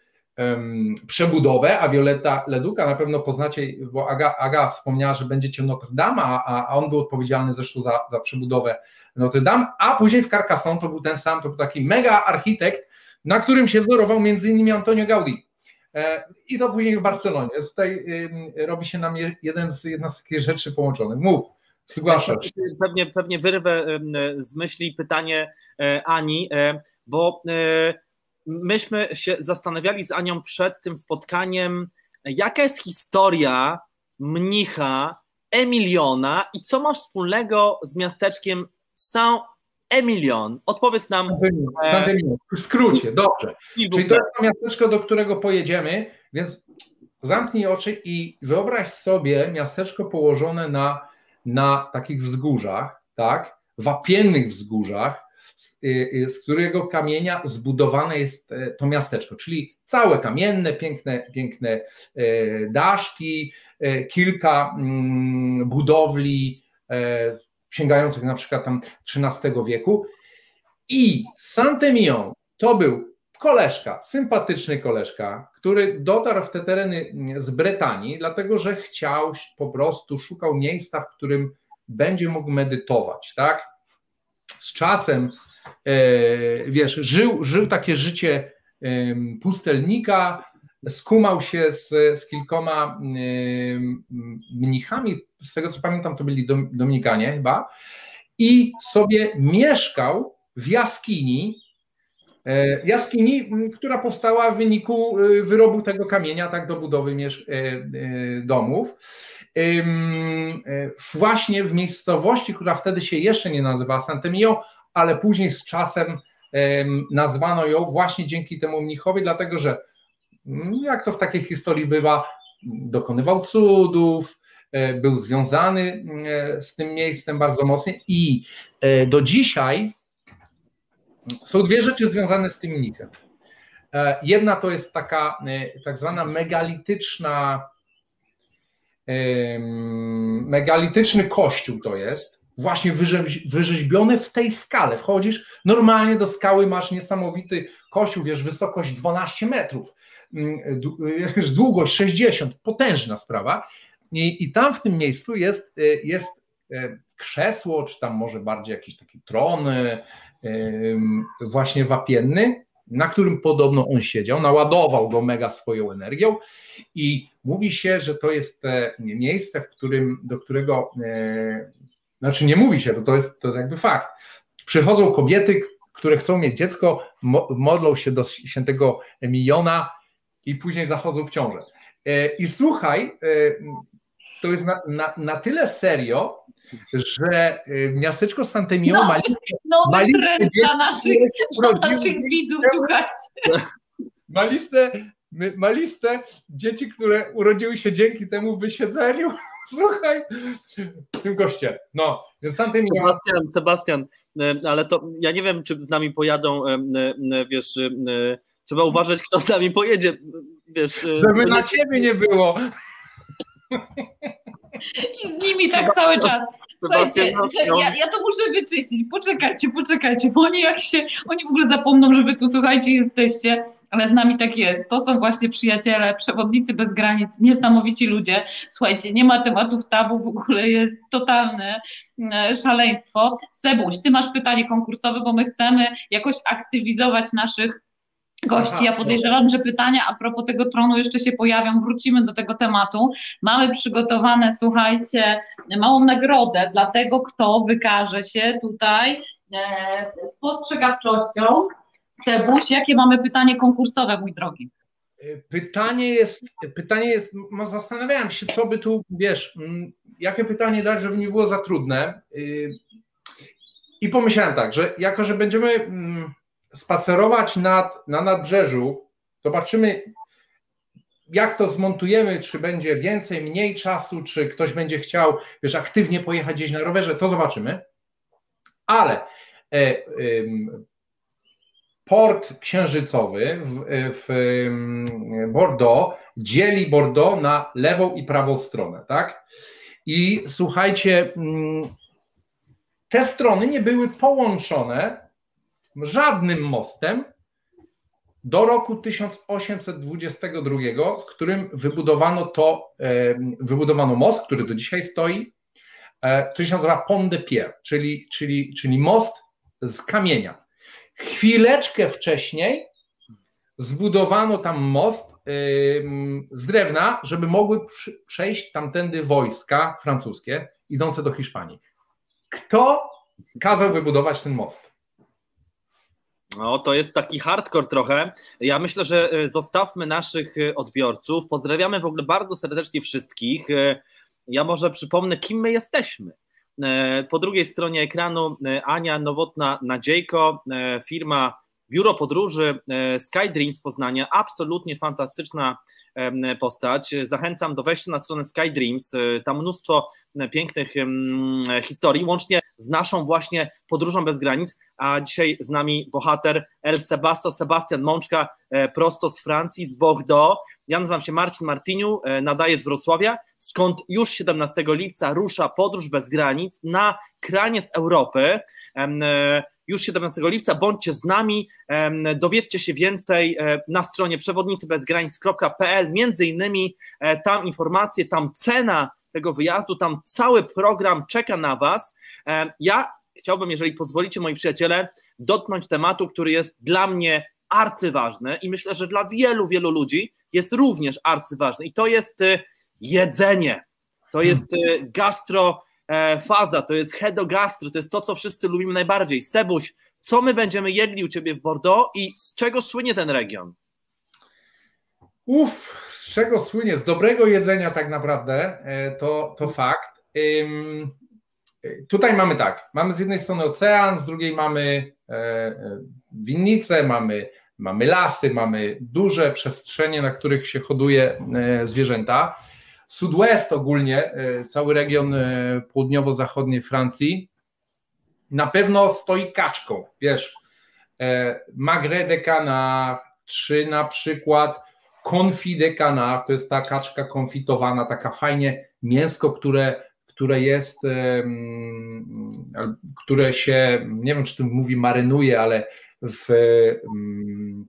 przebudowę, a Violeta Leduca na pewno poznacie, bo Aga, Aga wspomniała, że będziecie Notre Dame, a, a on był odpowiedzialny zresztą za, za przebudowę Notre Dame, a później w Carcassonne to był ten sam, to był taki mega architekt, na którym się wzorował między innymi Antonio Gaudí. E, I to później w Barcelonie. Tutaj robi się nam jeden z, jedna z takich rzeczy połączonych. Mów, zgłaszam. Pewnie, pewnie wyrwę z myśli pytanie e, Ani, e, bo myśmy się zastanawiali z Anią przed tym spotkaniem, jaka jest historia mnicha Emiliona i co ma wspólnego z miasteczkiem Saint Emilion. Odpowiedz nam. Saint-Emilion, w skrócie, dobrze. Czyli to jest to miasteczko, do którego pojedziemy, więc zamknij oczy i wyobraź sobie miasteczko położone na, na takich wzgórzach, tak, wapiennych wzgórzach, z, y, y, z którego kamienia zbudowane jest e, to miasteczko, czyli całe kamienne, piękne, piękne e, daszki, e, kilka mm, budowli sięgających na przykład tam XIII wieku. I Saint-Emilion to był koleżka, sympatyczny koleżka, który dotarł w te tereny z Brytanii, dlatego że chciał po prostu, szukał miejsca, w którym będzie mógł medytować, tak? Z czasem, e, wiesz, żył, żył takie życie pustelnika, skumał się z, z kilkoma mnichami, z tego co pamiętam, to byli Dominikanie chyba, i sobie mieszkał w jaskini, jaskini, która powstała w wyniku e, wyrobu tego kamienia, tak do budowy e, domów. Właśnie w miejscowości, która wtedy się jeszcze nie nazywała Santemio, ale później z czasem nazwano ją właśnie dzięki temu mnichowi, dlatego że Mm, jak to w takiej historii bywa, dokonywał cudów, e, był związany e, z tym miejscem bardzo mocno i e, do dzisiaj są dwie rzeczy związane z tym mnichem. Jedna to jest taka tak zwana megalityczna megalityczny kościół to jest, właśnie wyrzeźbiony w tej skale. Wchodzisz normalnie do skały, masz niesamowity kościół, wiesz, wysokość 12 metrów, Mm, długość 60, potężna sprawa. I, i tam w tym miejscu jest, e, jest e, krzesło, czy tam może bardziej jakiś taki tron e, właśnie wapienny, na którym podobno on siedział, naładował go mega swoją energią i mówi się, że to jest miejsce, w którym, do którego, znaczy nie mówi się, to jest, to jest jakby fakt. Przychodzą kobiety, które chcą mieć dziecko, modlą się do świętego Emiliona, i później zachodzą w ciążę. E, I słuchaj, e, to jest na, na, na tyle serio, że e, miasteczko Santemio no, ma, nowy ma listę trend dla naszych, dla naszych widzów, słuchajcie. Ma listę, ma listę dzieci, które urodziły się dzięki temu wysiedzeniu. Słuchaj, w tym goście. No, więc Santemio... Sebastian, Sebastian, ale to ja nie wiem, czy z nami pojadą, wiesz Trzeba uważać, kto z nami pojedzie. Wiesz, Żeby na ciebie nie było. I z nimi tak cały czas. Słuchajcie, ja, ja, to muszę wyczyścić. Poczekajcie, poczekajcie, bo oni jak się, oni w ogóle zapomną, że wy tu, słuchajcie, jesteście, ale z nami tak jest. To są właśnie przyjaciele, przewodnicy bez granic, niesamowici ludzie. Słuchajcie, nie ma tematów tabu, w ogóle jest totalne e, szaleństwo. Sebuś, ty masz pytanie konkursowe, bo my chcemy jakoś aktywizować naszych gości. Aha, Ja podejrzewam, że pytania a propos tego tronu jeszcze się pojawią, wrócimy do tego tematu. Mamy przygotowane, słuchajcie, małą nagrodę dla tego, kto wykaże się tutaj e, spostrzegawczością. Sebuś, jakie mamy pytanie konkursowe, mój drogi? Pytanie jest, pytanie jest, no zastanawiałem się, co by tu, wiesz, mm, jakie pytanie dać, żeby nie było za trudne. Y, I pomyślałem tak, że jako, że będziemy mm, spacerować nad, na nadbrzeżu, zobaczymy, jak to zmontujemy, czy będzie więcej, mniej czasu, czy ktoś będzie chciał, wiesz, aktywnie pojechać gdzieś na rowerze, to zobaczymy. Ale e, port księżycowy w, w Bordeaux dzieli Bordeaux na lewą i prawą stronę, tak? I słuchajcie, mm, te strony nie były połączone żadnym mostem do roku 1822, w którym wybudowano to, wybudowano most, który do dzisiaj stoi, e, który się nazywa Pont de Pierre, czyli, czyli, czyli most z kamienia. Chwileczkę wcześniej zbudowano tam most z drewna, żeby mogły przejść tamtędy wojska francuskie idące do Hiszpanii. Kto kazał wybudować ten most? No, to jest taki hardcore trochę. Ja myślę, że e, zostawmy naszych e, odbiorców. Pozdrawiamy w ogóle bardzo serdecznie wszystkich. E, ja może przypomnę, kim my jesteśmy. Po drugiej stronie ekranu Ania Nowotna Nadziejko, firma Biuro Podróży SkyDreams Poznania, absolutnie fantastyczna postać. Zachęcam do wejścia na stronę SkyDreams, tam mnóstwo pięknych historii, łącznie z naszą właśnie podróżą bez granic, a dzisiaj z nami bohater El Sebasto, Sebastian Mączka, e, prosto z Francji, z Bordeaux. Ja nazywam się Marcin Martiniu, e, nadaję z Wrocławia, skąd już 17 lipca rusza podróż bez granic na kraniec Europy. E, już 17 lipca bądźcie z nami, dowiedzcie się więcej na stronie przewodnicybezgranic.pl, między innymi tam informacje, tam cena tego wyjazdu, tam cały program czeka na Was. Ja chciałbym, jeżeli pozwolicie, moi przyjaciele, dotknąć tematu, który jest dla mnie arcyważny i myślę, że dla wielu, wielu ludzi jest również arcyważny i to jest y, jedzenie, to jest y, gastrofaza, to jest hedogastro, to jest to, co wszyscy lubimy najbardziej. Sebuś, co my będziemy jedli u Ciebie w Bordeaux i z czego słynie ten region? Uff, z czego słynie? Z dobrego jedzenia tak naprawdę, e, to, to fakt. Tutaj mamy tak, mamy z jednej strony ocean, z drugiej mamy e, e, winnice, mamy, mamy lasy, mamy duże przestrzenie, na których się hoduje zwierzęta. Sudwest ogólnie, cały region południowo-zachodniej Francji, na pewno stoi kaczką, wiesz, Magre de Canard, czy na przykład Confidecana, to jest ta kaczka konfitowana, taka fajnie mięsko, które, które jest, które się, nie wiem czy to mówi marynuje, ale w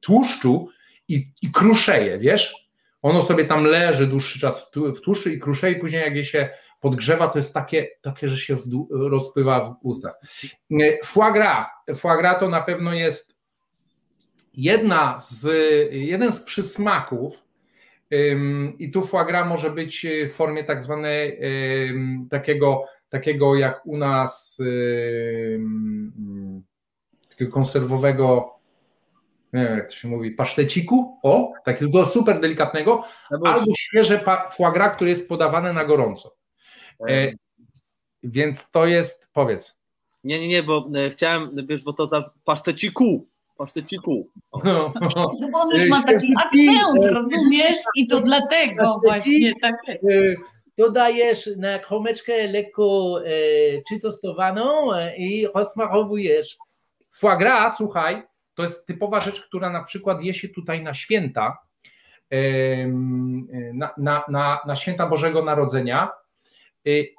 tłuszczu i, i kruszeje, wiesz? Ono sobie tam leży dłuższy czas w tłuszczu i kruszeje, później jak je się podgrzewa, to jest takie, takie że się rozpływa w ustach. Foie gras. Foie gras to na pewno jest jedna z, jeden z przysmaków, i tu foie gras może być w formie tak zwanej takiego, takiego jak u nas takiego konserwowego nie wiem jak to się mówi, paszteciku, o, takiego super delikatnego, albo świeże foie gras, które jest podawane na gorąco. E, więc to jest, powiedz. Nie, nie, nie, bo e, chciałem, wiesz, bo to za paszteciku, paszteciku. No, no bo on już ma taki akcent, rozumiesz? I to dlatego właśnie tak. Dodajesz na kromeczkę lekko e, przytostowaną e, i rozmarowujesz. Foie gras, słuchaj, to jest typowa rzecz, która na przykład je się tutaj na święta, na, na, na, na święta Bożego Narodzenia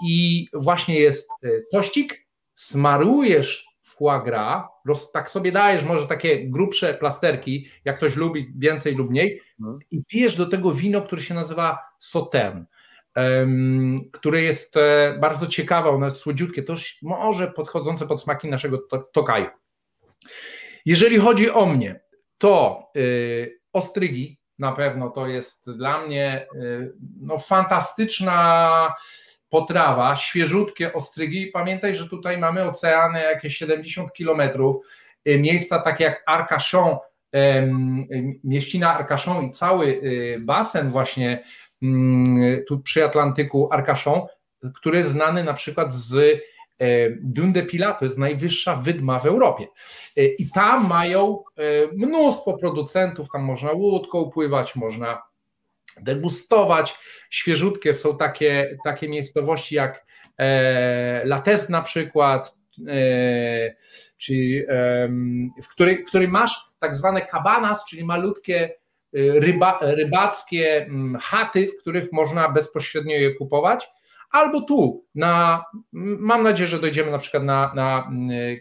i właśnie jest tościk, smarujesz foie gras, roz, tak sobie dajesz może takie grubsze plasterki, jak ktoś lubi więcej lub mniej, no. i pijesz do tego wino, które się nazywa Sautern, um, które jest e, bardzo ciekawe, ono jest słodziutkie, to może podchodzące pod smaki naszego to, tokaju. Jeżeli chodzi o mnie, to ostrygi, na pewno to jest dla mnie no, fantastyczna potrawa, świeżutkie ostrygi. Pamiętaj, że tutaj mamy oceany jakieś 70 kilometrów, miejsca takie jak Arcachon, mieścina Arcachon i cały basen właśnie mm, tu przy Atlantyku Arcachon, który jest znany na przykład z Dune de Pilat, to jest najwyższa wydma w Europie. E, I tam mają e, mnóstwo producentów, tam można łódką pływać, można degustować. Świeżutkie są takie, takie miejscowości jak e, Lates na przykład, czy, w, której, w której masz tak zwane cabanas, czyli malutkie ryba, rybackie mm, chaty, w których można bezpośrednio je kupować albo tu, na, mam nadzieję, że dojdziemy na przykład na, na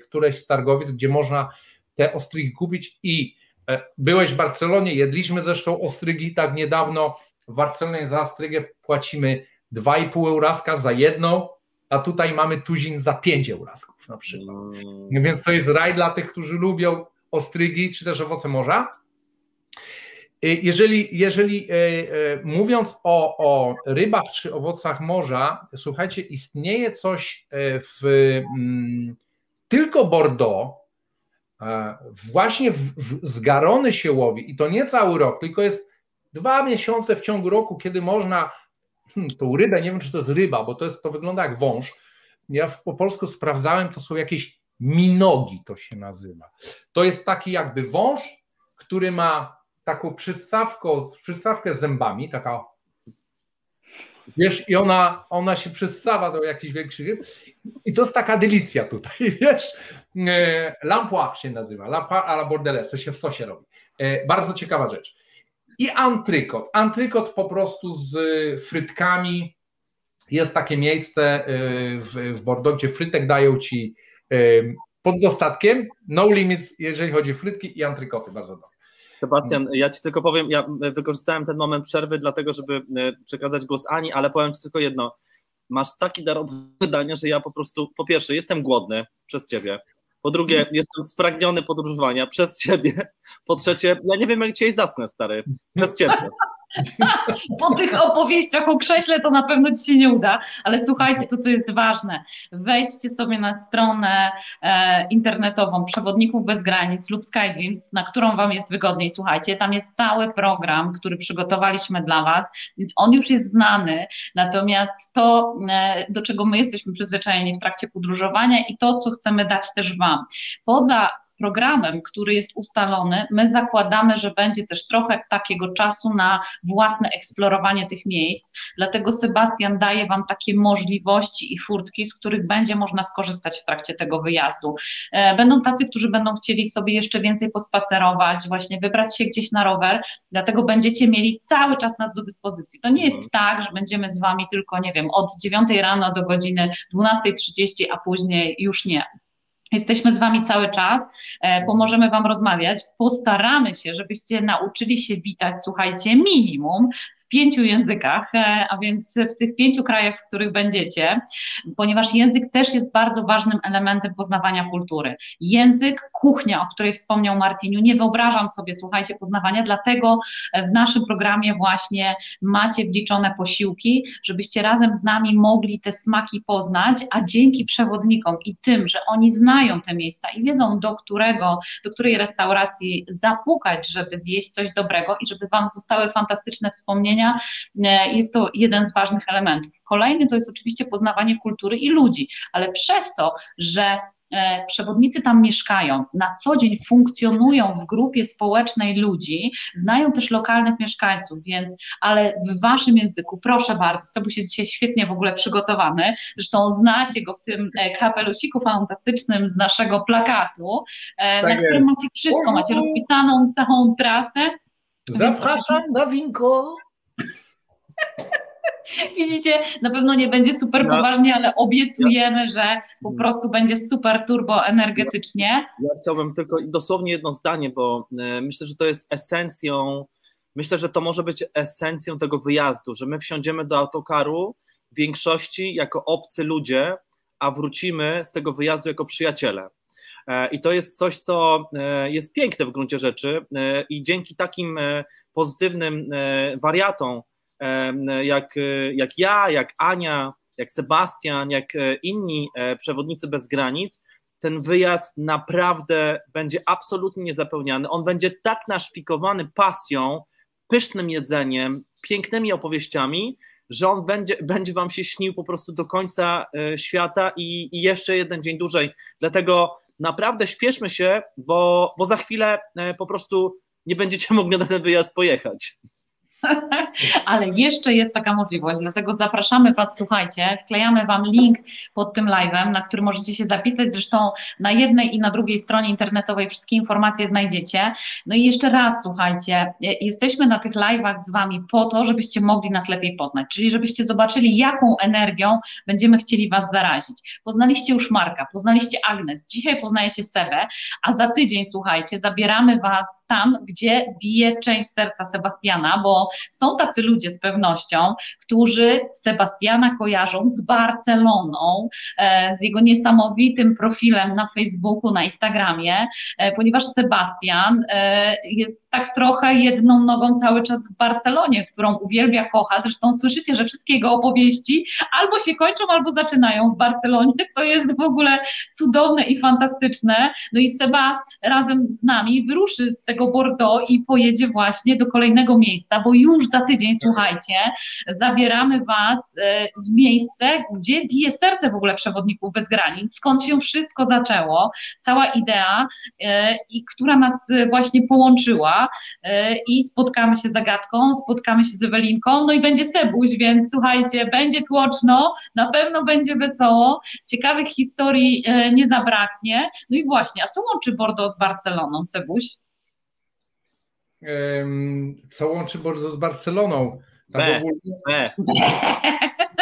któreś z targowisk, gdzie można te ostrygi kupić i e, byłeś w Barcelonie, jedliśmy zresztą ostrygi tak niedawno, w Barcelonie za ostrygę płacimy 2,5 euraska za jedną, a tutaj mamy tuzin za 5 eurasków na przykład. Mm. Więc to jest raj dla tych, którzy lubią ostrygi czy też owoce morza. Y, jeżeli, jeżeli y, mówiąc o, o rybach czy owocach morza, słuchajcie, istnieje coś w mm, tylko Bordeaux, właśnie w, w, z garony się łowi i to nie cały rok, tylko jest dwa miesiące w ciągu roku, kiedy można hmm, tą rybę, nie wiem czy to jest ryba, bo to, jest, to wygląda jak wąż. Ja po polsku sprawdzałem, to są jakieś minogi, to się nazywa. To jest taki jakby wąż, który ma taką przystawkę z zębami, taka wiesz, i ona, ona się przystawa do jakichś większych i to jest taka delicja tutaj, wiesz, e, lampoir się nazywa, lampoir à la bordelaise, to się w sosie robi. E, bardzo ciekawa rzecz. I antrykot. Antrykot po prostu z frytkami. Jest takie miejsce e, w, w Bordeaux, gdzie frytek dają ci pod dostatkiem, no limits, jeżeli chodzi o frytki i antrykoty, bardzo dobre. Sebastian, ja Ci tylko powiem, ja wykorzystałem ten moment przerwy dlatego, żeby e, przekazać głos Ani, ale powiem Ci tylko jedno. Masz taki dar opowiadania, że ja po prostu, po pierwsze, jestem głodny przez Ciebie. Po drugie, jestem spragniony podróżowania przez Ciebie. Po trzecie, ja nie wiem, jak Cię zacnę, stary, przez Ciebie. Po tych opowieściach o krześle to na pewno ci się nie uda, ale słuchajcie, to co jest ważne, wejdźcie sobie na stronę e, internetową Przewodników Bez Granic lub SkyDreams, na którą Wam jest wygodniej, słuchajcie, tam jest cały program, który przygotowaliśmy dla Was, więc on już jest znany, natomiast to, e, do czego my jesteśmy przyzwyczajeni w trakcie podróżowania i to, co chcemy dać też Wam. Poza programem, który jest ustalony, my zakładamy, że będzie też trochę takiego czasu na własne eksplorowanie tych miejsc. Dlatego Sebastian daje Wam takie możliwości i furtki, z których będzie można skorzystać w trakcie tego wyjazdu. E, będą tacy, którzy będą chcieli sobie jeszcze więcej pospacerować, właśnie wybrać się gdzieś na rower, dlatego będziecie mieli cały czas nas do dyspozycji. To nie jest mhm. tak, że będziemy z Wami tylko, nie wiem, od 9 rano do godziny 12.30, a później już nie. Jesteśmy z Wami cały czas, e, pomożemy Wam rozmawiać, postaramy się, żebyście nauczyli się witać, słuchajcie, minimum w pięciu językach, e, a więc w tych pięciu krajach, w których będziecie, ponieważ język też jest bardzo ważnym elementem poznawania kultury. Język, kuchnia, o której wspomniał Martiniu, nie wyobrażam sobie, słuchajcie, poznawania, dlatego w naszym programie właśnie macie wliczone posiłki, żebyście razem z nami mogli te smaki poznać, a dzięki przewodnikom i tym, że oni znają, znają te miejsca i wiedzą, do którego, do której restauracji zapukać, żeby zjeść coś dobrego i żeby Wam zostały fantastyczne wspomnienia, e, jest to jeden z ważnych elementów. Kolejny to jest oczywiście poznawanie kultury i ludzi, ale przez to, że przewodnicy tam mieszkają, na co dzień funkcjonują w grupie społecznej ludzi, znają też lokalnych mieszkańców, więc, ale w waszym języku, proszę bardzo, Sebuś jest dzisiaj świetnie w ogóle przygotowany, zresztą znacie go w tym e, kapelusiku fantastycznym z naszego plakatu, e, tak na którym macie wszystko, macie rozpisaną całą trasę. Zapraszam na winko. Widzicie, na pewno nie będzie super poważnie, ale obiecujemy, że po prostu będzie super turbo energetycznie. Ja chciałbym tylko dosłownie jedno zdanie, bo e, myślę, że to jest esencją, myślę, że to może być esencją tego wyjazdu, że my wsiądziemy do autokaru w większości jako obcy ludzie, a wrócimy z tego wyjazdu jako przyjaciele. I to jest coś, co jest piękne w gruncie rzeczy i dzięki takim pozytywnym wariatom, jak, jak ja, jak Ania, jak Sebastian, jak inni przewodnicy bez granic, ten wyjazd naprawdę będzie absolutnie niezapełniany. On będzie tak naszpikowany pasją, pysznym jedzeniem, pięknymi opowieściami, że on będzie, będzie wam się śnił po prostu do końca e, świata i, i jeszcze jeden dzień dłużej. Dlatego naprawdę śpieszmy się, bo, bo za chwilę e, po prostu nie będziecie mogli na ten wyjazd pojechać. Ale jeszcze jest taka możliwość, dlatego zapraszamy Was, słuchajcie, wklejamy Wam link pod tym live'em, na który możecie się zapisać, zresztą na jednej i na drugiej stronie internetowej wszystkie informacje znajdziecie. No i jeszcze raz, słuchajcie, jesteśmy na tych live'ach z Wami po to, żebyście mogli nas lepiej poznać, czyli żebyście zobaczyli, jaką energią będziemy chcieli Was zarazić. Poznaliście już Marka, poznaliście Agnes, dzisiaj poznajecie Sebę, a za tydzień, słuchajcie, zabieramy Was tam, gdzie bije część serca Sebastiana, bo są tacy ludzie z pewnością, którzy Sebastiana kojarzą z Barceloną, e, z jego niesamowitym profilem na Facebooku, na Instagramie, e, ponieważ Sebastian e, jest tak trochę jedną nogą cały czas w Barcelonie, którą uwielbia, kocha. Zresztą słyszycie, że wszystkie jego opowieści albo się kończą, albo zaczynają w Barcelonie, co jest w ogóle cudowne i fantastyczne. No i Seba razem z nami wyruszy z tego Bordeaux i pojedzie właśnie do kolejnego miejsca, bo już za tydzień, słuchajcie, zabieramy Was e, w miejsce, gdzie bije serce w ogóle przewodników bez granic, skąd się wszystko zaczęło, cała idea, e, i która nas właśnie połączyła e, i spotkamy się z Agatką, spotkamy się z Ewelinką, no i będzie Sebuś, więc słuchajcie, będzie tłoczno, na pewno będzie wesoło, ciekawych historii nie zabraknie. No i właśnie, a co łączy Bordeaux z Barceloną, Sebuś? Co łączy Bordeaux z Barceloną. Tak, B, ogólnie...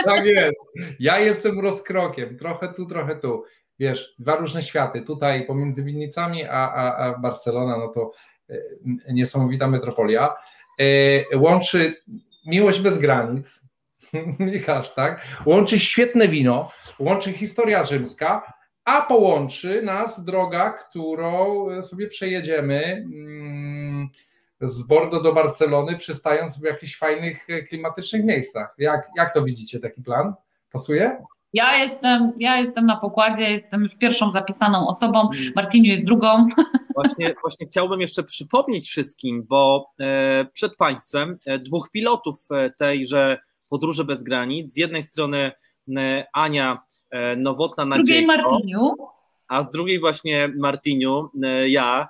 tak jest. Ja jestem rozkrokiem, trochę tu, trochę tu. Wiesz, dwa różne światy. Tutaj pomiędzy Winnicami a, a, a Barcelona, no to niesamowita metropolia. E, łączy miłość bez granic, Michasz, tak? Łączy świetne wino, łączy historia rzymska, a połączy nas droga, którą sobie przejedziemy. Hmm, z Bordo do Barcelony, przystając w jakichś fajnych e, klimatycznych miejscach. Jak, jak to widzicie, taki plan? Pasuje? Ja jestem, ja jestem na pokładzie, jestem już pierwszą zapisaną osobą, mm. Martiniu jest drugą. Właśnie, właśnie chciałbym jeszcze przypomnieć wszystkim, bo e, przed Państwem e, dwóch pilotów tejże Podróży bez granic. Z jednej strony Ania Nowotna Martiniu. a z drugiej właśnie Martiniu, ja.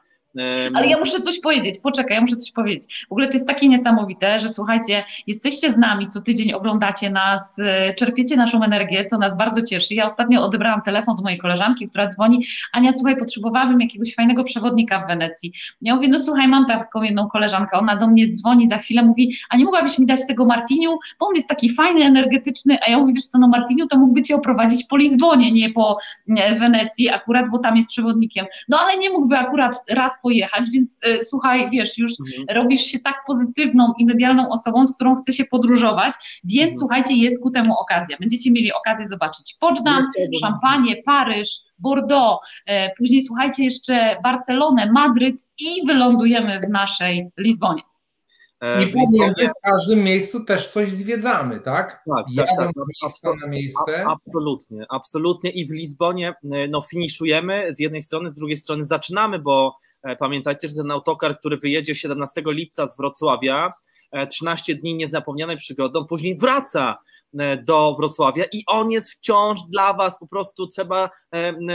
Ale ja muszę coś powiedzieć, poczekaj, ja muszę coś powiedzieć. W ogóle to jest takie niesamowite, że słuchajcie, jesteście z nami, co tydzień oglądacie nas, e, czerpiecie naszą energię, co nas bardzo cieszy. Ja ostatnio odebrałam telefon do mojej koleżanki, która dzwoni, Ania, słuchaj, potrzebowałabym jakiegoś fajnego przewodnika w Wenecji. Ja mówię, no słuchaj, mam taką jedną koleżankę, ona do mnie dzwoni za chwilę, mówi, a nie mogłabyś mi dać tego Martiniu, bo on jest taki fajny, energetyczny, a ja mówię, wiesz co, no Martiniu to mógłby cię oprowadzić po Lizbonie, nie po e, Wenecji akurat, bo tam jest przewodnikiem. No ale nie mógłby akurat raz pojechać, więc y, słuchaj, wiesz, już mhm. robisz się tak pozytywną i medialną osobą, z którą chce się podróżować, więc mhm. słuchajcie, jest ku temu okazja. Będziecie mieli okazję zobaczyć Poczdam, Szampanię, Paryż, Bordeaux, e, później słuchajcie jeszcze Barcelonę, Madryt i wylądujemy w naszej Lizbonie. E, I pomiędzy w każdym miejscu też coś zwiedzamy, tak? Tak, tak, tak absolutnie, na miejsce. absolutnie, absolutnie. I w Lizbonie e, no, finiszujemy z jednej strony, z drugiej strony zaczynamy, bo pamiętajcie, że ten autokar, który wyjedzie 17 lipca z Wrocławia, 13 dni niezapomnianej przygodą, później wraca do Wrocławia i on jest wciąż dla Was, po prostu trzeba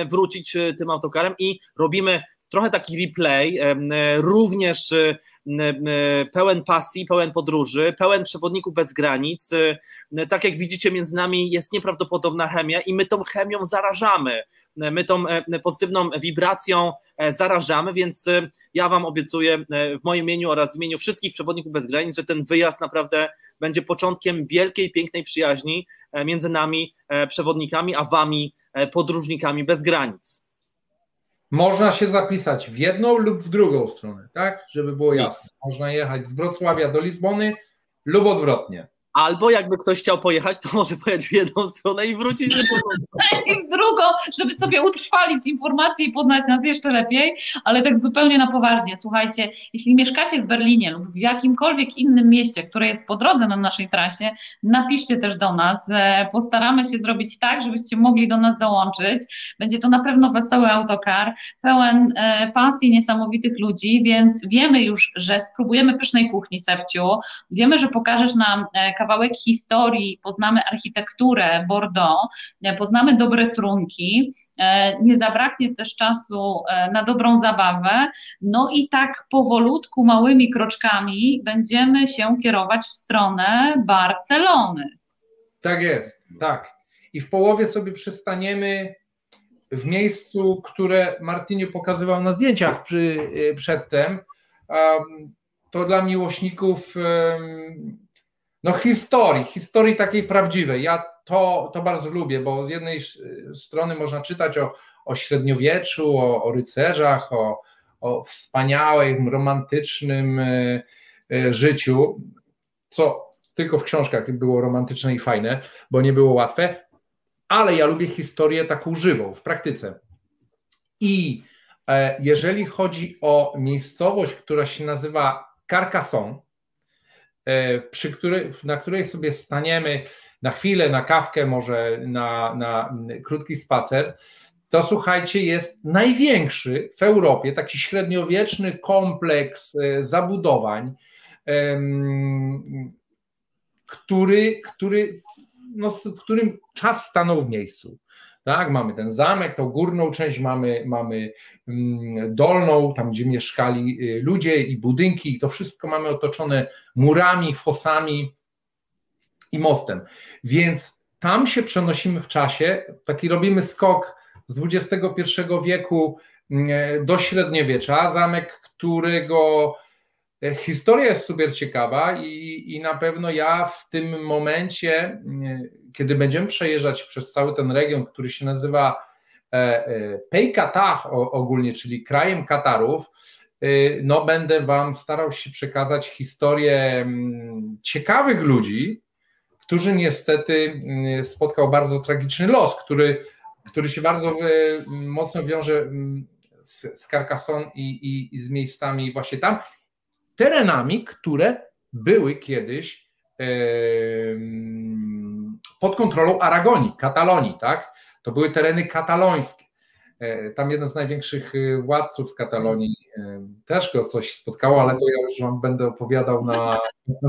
wrócić tym autokarem i robimy trochę taki replay, również pełen pasji, pełen podróży, pełen przewodników bez granic. Tak jak widzicie, między nami jest nieprawdopodobna chemia i my tą chemią zarażamy. My tą pozytywną wibracją e, zarażamy, więc e, ja Wam obiecuję e, w moim imieniu oraz w imieniu wszystkich przewodników bez granic, że ten wyjazd naprawdę będzie początkiem wielkiej, pięknej przyjaźni między nami, przewodnikami, a Wami, podróżnikami bez granic. Można się zapisać w jedną lub w drugą stronę, tak? Żeby było jasne. Można jechać z Wrocławia do Lizbony lub odwrotnie. Albo jakby ktoś chciał pojechać, to może pojechać w jedną stronę i wrócić w drugą. Żeby sobie utrwalić informacje i poznać nas jeszcze lepiej, ale tak zupełnie na poważnie. Słuchajcie, jeśli mieszkacie w Berlinie lub w jakimkolwiek innym mieście, które jest po drodze na naszej trasie, napiszcie też do nas. E, postaramy się zrobić tak, żebyście mogli do nas dołączyć. Będzie to na pewno wesoły autokar, pełen e, pasji niesamowitych ludzi, więc wiemy już, że spróbujemy pysznej kuchni, Serciu. Wiemy, że pokażesz nam e, kawałek historii, poznamy architekturę Bordeaux, e, poznamy dobre trunki, e, nie zabraknie też czasu e, na dobrą zabawę, no i tak powolutku, małymi kroczkami będziemy się kierować w stronę Barcelony. Tak jest, tak. I w połowie sobie przystaniemy w miejscu, które Martiniu pokazywał na zdjęciach przy, przedtem. To dla miłośników no historii, historii takiej prawdziwej. Ja to, to bardzo lubię, bo z jednej strony można czytać o, o średniowieczu, o, o rycerzach, o, o wspaniałym, romantycznym e, e, życiu, co tylko w książkach było romantyczne i fajne, bo nie było łatwe, ale ja lubię historię taką żywą, w praktyce. I e, jeżeli chodzi o miejscowość, która się nazywa Carcassonne, przy której, na której sobie staniemy na chwilę, na kawkę, może na, na krótki spacer, to słuchajcie, jest największy w Europie taki średniowieczny kompleks e, zabudowań, który, który, no, w którym czas stanął w miejscu. Tak, mamy ten zamek, tą górną część, mamy, mamy mm, dolną, tam gdzie mieszkali y, ludzie i budynki, i to wszystko mamy otoczone murami, fosami i mostem. Więc tam się przenosimy w czasie, taki robimy skok z XXI wieku mm, do średniowiecza, zamek, którego e, historia jest super ciekawa i, i na pewno ja w tym momencie mm, będziemy przejeżdżać przez cały ten region, który się nazywa e, e, Pejkatach ogólnie, czyli krajem Katarów, e, no będę Wam starał się przekazać historię mm, ciekawych ludzi, którzy niestety mm, spotkał bardzo tragiczny los, który, który się bardzo mocno wiąże mm, z, z Carcassonne i, i, i z miejscami właśnie tam, terenami, które były kiedyś pod kontrolą Aragonii, Katalonii, tak? To były tereny katalońskie. E, tam jeden z największych e, władców Katalonii e, też go coś spotkało, ale to ja już Wam będę opowiadał na.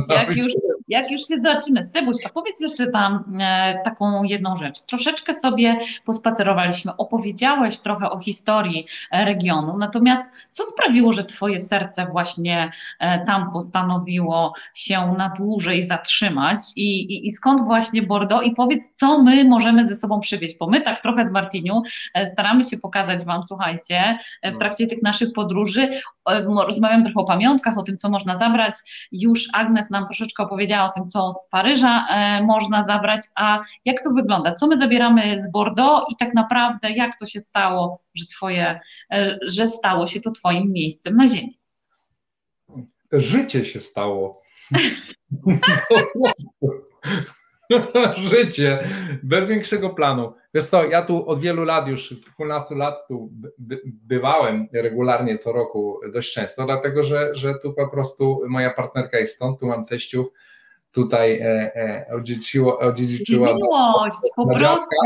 Jak już, jak już się zobaczymy, Sebuś, a powiedz jeszcze tam e, taką jedną rzecz. Troszeczkę sobie pospacerowaliśmy, opowiedziałeś trochę o historii regionu, natomiast co sprawiło, że Twoje serce właśnie e, tam postanowiło się na dłużej zatrzymać? I, i, i skąd właśnie Bordeaux i powiedz, co my możemy ze sobą przywieźć, bo my tak trochę z Martiniu e, staramy się pokazać Wam, słuchajcie, w no. trakcie tych naszych podróży, rozmawiam trochę o pamiątkach, o tym, co można zabrać, już Agnes nam troszeczkę opowiedziała o tym, co z Paryża e, można zabrać, a jak to wygląda? Co my zabieramy z Bordeaux i tak naprawdę jak to się stało, że, twoje, e, że stało się to Twoim miejscem na ziemi? Życie się stało. Życie, bez większego planu. Wiesz co, ja tu od wielu lat, już kilkunastu lat tu by, bywałem regularnie co roku dość często, dlatego że, że tu po prostu moja partnerka jest stąd, tu mam teściów, tutaj e, e, odziedziczyło, odziedziczyła. Miłość, po prostu.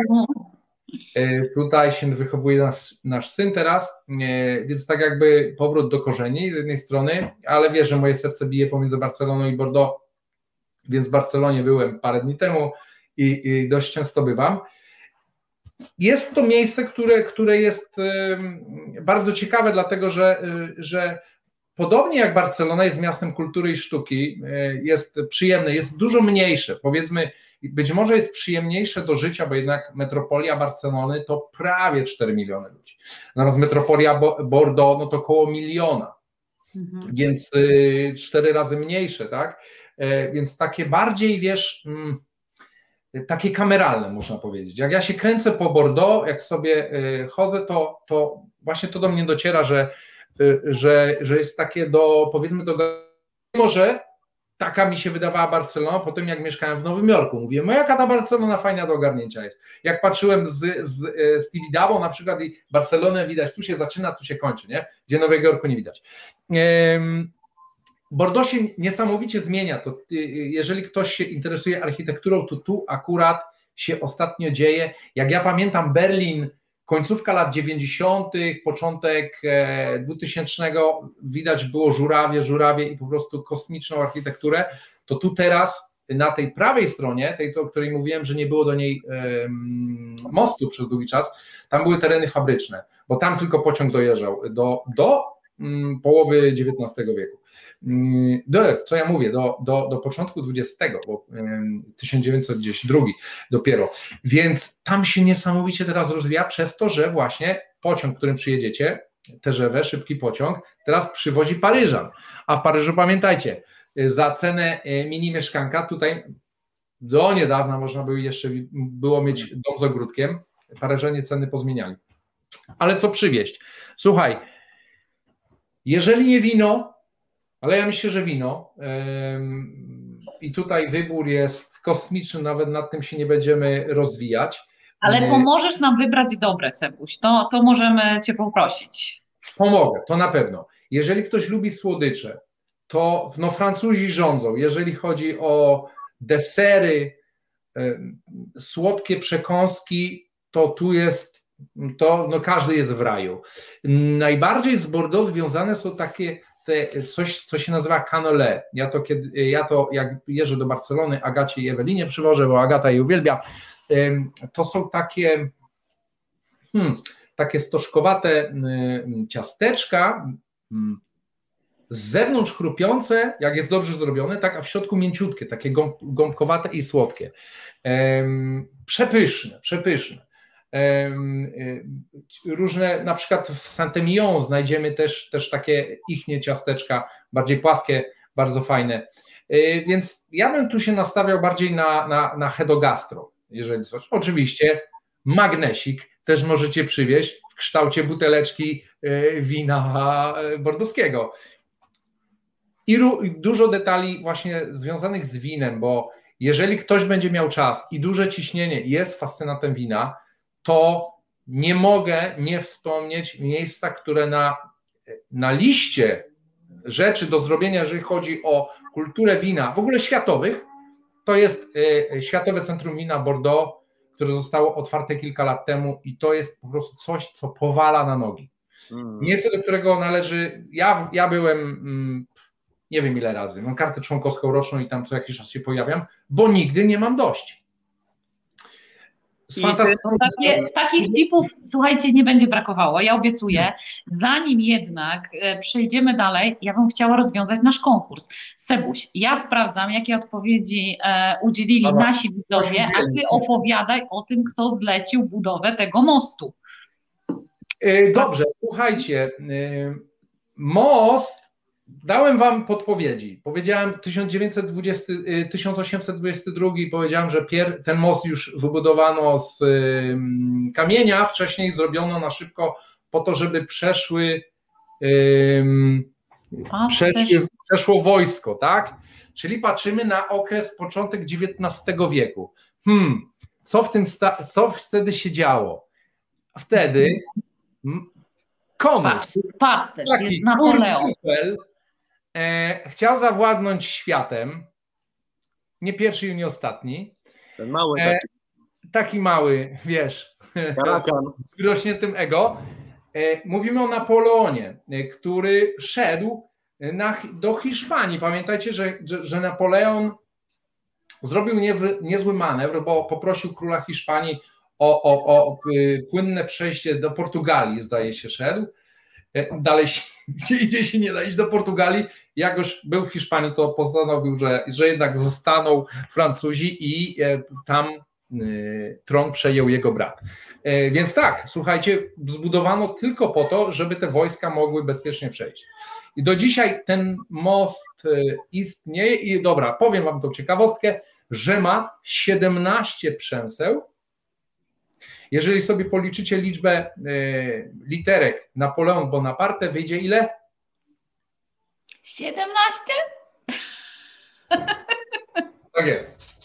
E, tutaj się wychowuje nasz, nasz syn teraz, więc tak jakby powrót do korzeni z jednej strony, ale wiesz, że moje serce bije pomiędzy Barceloną i Bordeaux, więc w Barcelonie byłem parę dni temu i, i dość często bywam. Jest to miejsce, które, które jest bardzo ciekawe, dlatego że, y, że podobnie jak Barcelona jest miastem kultury i sztuki, y, jest przyjemne, jest dużo mniejsze. Powiedzmy, być może jest przyjemniejsze do życia, bo jednak metropolia Barcelony to prawie 4 miliony ludzi. Natomiast metropolia Bordeaux no to około miliona. Mhm. Więc y, cztery razy mniejsze, tak? E, więc takie bardziej, wiesz, mm, takie kameralne, można powiedzieć. Jak ja się kręcę po Bordeaux, jak sobie e, chodzę, to, to właśnie to do mnie dociera, że, e, że, że jest takie do, powiedzmy, do może taka mi się wydawała Barcelona po tym, jak mieszkałem w Nowym Jorku. Mówię, no jaka ta Barcelona fajna do ogarnięcia jest. Jak patrzyłem z, z, e, z Tibidabo na przykład i Barcelonę widać, tu się zaczyna, tu się kończy, nie? gdzie Nowego Jorku nie widać. Bordeaux się niesamowicie zmienia. To, y, jeżeli ktoś się interesuje architekturą, to tu akurat się ostatnio dzieje. Jak ja pamiętam Berlin, końcówka lat 90., początek 2000, e, widać było żurawie, żurawie i po prostu kosmiczną architekturę, to tu teraz na tej prawej stronie, tej, o której mówiłem, że nie było do niej mostu przez długi czas, tam były tereny fabryczne, bo tam tylko pociąg dojeżdżał do, do połowy XIX wieku. Mm, do, co ja mówię, do, do, do początku XX, bo 1902 dopiero. Więc tam się niesamowicie teraz rozwija przez to, że właśnie pociąg, którym przyjedziecie, TGV, szybki pociąg, teraz przywozi Paryżan. A w Paryżu pamiętajcie, za cenę e, mini mieszkanka tutaj do niedawna można było jeszcze było mieć dom z ogródkiem. Paryżanie ceny pozmieniali. Ale co przywieźć? Słuchaj, jeżeli nie wino, ale ja myślę, że wino. I tutaj wybór jest kosmiczny, nawet nad tym się nie będziemy rozwijać. Ale pomożesz nam wybrać dobre, Sebuś, to, to możemy Cię poprosić. Pomogę, to na pewno. Jeżeli ktoś lubi słodycze, to no, Francuzi rządzą. Jeżeli chodzi o desery, słodkie przekąski, to tu jest, to no, każdy jest w raju. Najbardziej z Bordeaux związane są takie te, coś, co się nazywa canole. Ja to, kiedy, ja to jak jeżdżę do Barcelony, Agacie i Ewelinie przywożę, bo Agata je uwielbia, to są takie hmm, takie stożkowate ciasteczka, z zewnątrz chrupiące, jak jest dobrze zrobione, tak, a w środku mięciutkie, takie gąbkowate i słodkie. Przepyszne, przepyszne. Y, różne, na przykład w Saint-Emilion znajdziemy też, też takie ichnie ciasteczka, bardziej płaskie, bardzo fajne. Y, więc ja bym tu się nastawiał bardziej na, na, na hedogastro, jeżeli coś. Oczywiście magnesik też możecie przywieźć w kształcie buteleczki y, wina bordoskiego. I dużo detali właśnie związanych z winem, bo jeżeli ktoś będzie miał czas i duże ciśnienie jest fascynatem wina, to nie mogę nie wspomnieć miejsca, które na, na liście rzeczy do zrobienia, jeżeli chodzi o kulturę wina, w ogóle światowych, to jest e, Światowe Centrum Wina Bordeaux, które zostało otwarte kilka lat temu i to jest po prostu coś, co powala na nogi. Mm. Miejsce, do którego należy, ja, ja byłem, mm, nie wiem ile razy, mam kartę członkowską roczną i tam co jakiś czas się pojawiam, bo nigdy nie mam dość. Takie, takich tipów, słuchajcie, nie będzie brakowało, ja obiecuję. Zanim jednak e, przejdziemy dalej, ja bym chciała rozwiązać nasz konkurs. Sebuś, ja sprawdzam, jakie odpowiedzi e, udzielili Dobra, nasi widzowie, a ty opowiadaj o tym, kto zlecił budowę tego mostu. E, dobrze, słuchajcie. Most Dałem wam podpowiedzi. Powiedziałem 1920, 1822, y, powiedziałem, że pier, ten most już wybudowano z kamienia, wcześniej zrobiono na szybko po to, żeby przeszły, przeszły przeszło wojsko, tak? Czyli patrzymy na okres początek XIX wieku. Hmm, co, w tym co wtedy się działo? Wtedy Konus, pasterz, jest Napoleon. Chciał zawładnąć światem. Nie pierwszy i nie ostatni. Ten mały e, taki. taki mały, wiesz. Karakan. Wyrośniętym ego. E, mówimy o Napoleonie, e, który szedł na, do Hiszpanii. Pamiętajcie, że, że, że Napoleon zrobił nie, niezły manewr, bo poprosił króla Hiszpanii o, o, o płynne przejście do Portugalii, zdaje się, szedł. E, dalej gdzie się nie da iść do Portugalii. Jak już był w Hiszpanii, to postanowił, że, że jednak zostaną Francuzi i e, tam e, tron przejął jego brat. Więc tak, słuchajcie, zbudowano tylko po to, żeby te wojska mogły bezpiecznie przejść. I do dzisiaj ten most istnieje i dobra, powiem wam tą ciekawostkę, że ma 17 przęseł jeżeli sobie policzycie liczbę e, literek Napoleon Bonaparte, wyjdzie ile? 17? Tak jest.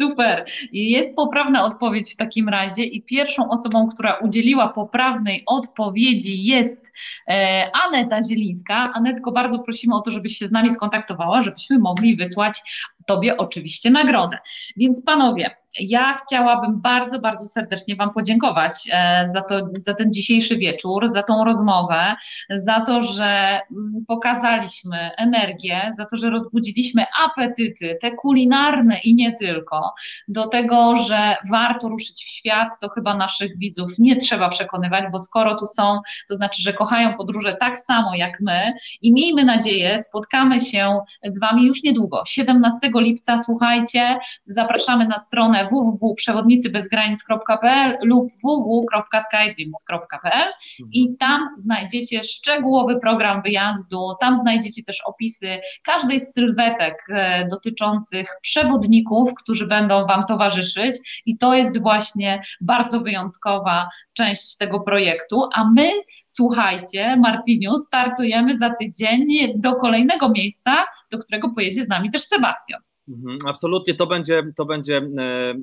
Super. Jest poprawna odpowiedź w takim razie i pierwszą osobą, która udzieliła poprawnej odpowiedzi jest e, Aneta Zielińska. Anetko, bardzo prosimy o to, żebyś się z nami skontaktowała, żebyśmy mogli wysłać Tobie oczywiście nagrodę. Więc panowie, ja chciałabym bardzo, bardzo serdecznie Wam podziękować e, za, to, za ten dzisiejszy wieczór, za tą rozmowę, za to, że mm, pokazaliśmy energię, za to, że rozbudziliśmy apetyty, te kulinarne i nie tylko, do tego, że warto ruszyć w świat, to chyba naszych widzów nie trzeba przekonywać, bo skoro tu są, to znaczy, że kochają podróże tak samo jak my i miejmy nadzieję, spotkamy się z Wami już niedługo, 17 lipca, słuchajcie, zapraszamy na stronę www.przewodnicybezgranic.pl lub www.skydreams.pl i tam znajdziecie szczegółowy program wyjazdu, tam znajdziecie też opisy każdej z sylwetek e, dotyczących przewodników, którzy będą Wam towarzyszyć. I to jest właśnie bardzo wyjątkowa część tego projektu, a my, słuchajcie, Martiniu, startujemy za tydzień do kolejnego miejsca, do którego pojedzie z nami też Sebastian. Mhm, absolutnie, to będzie, to będzie e,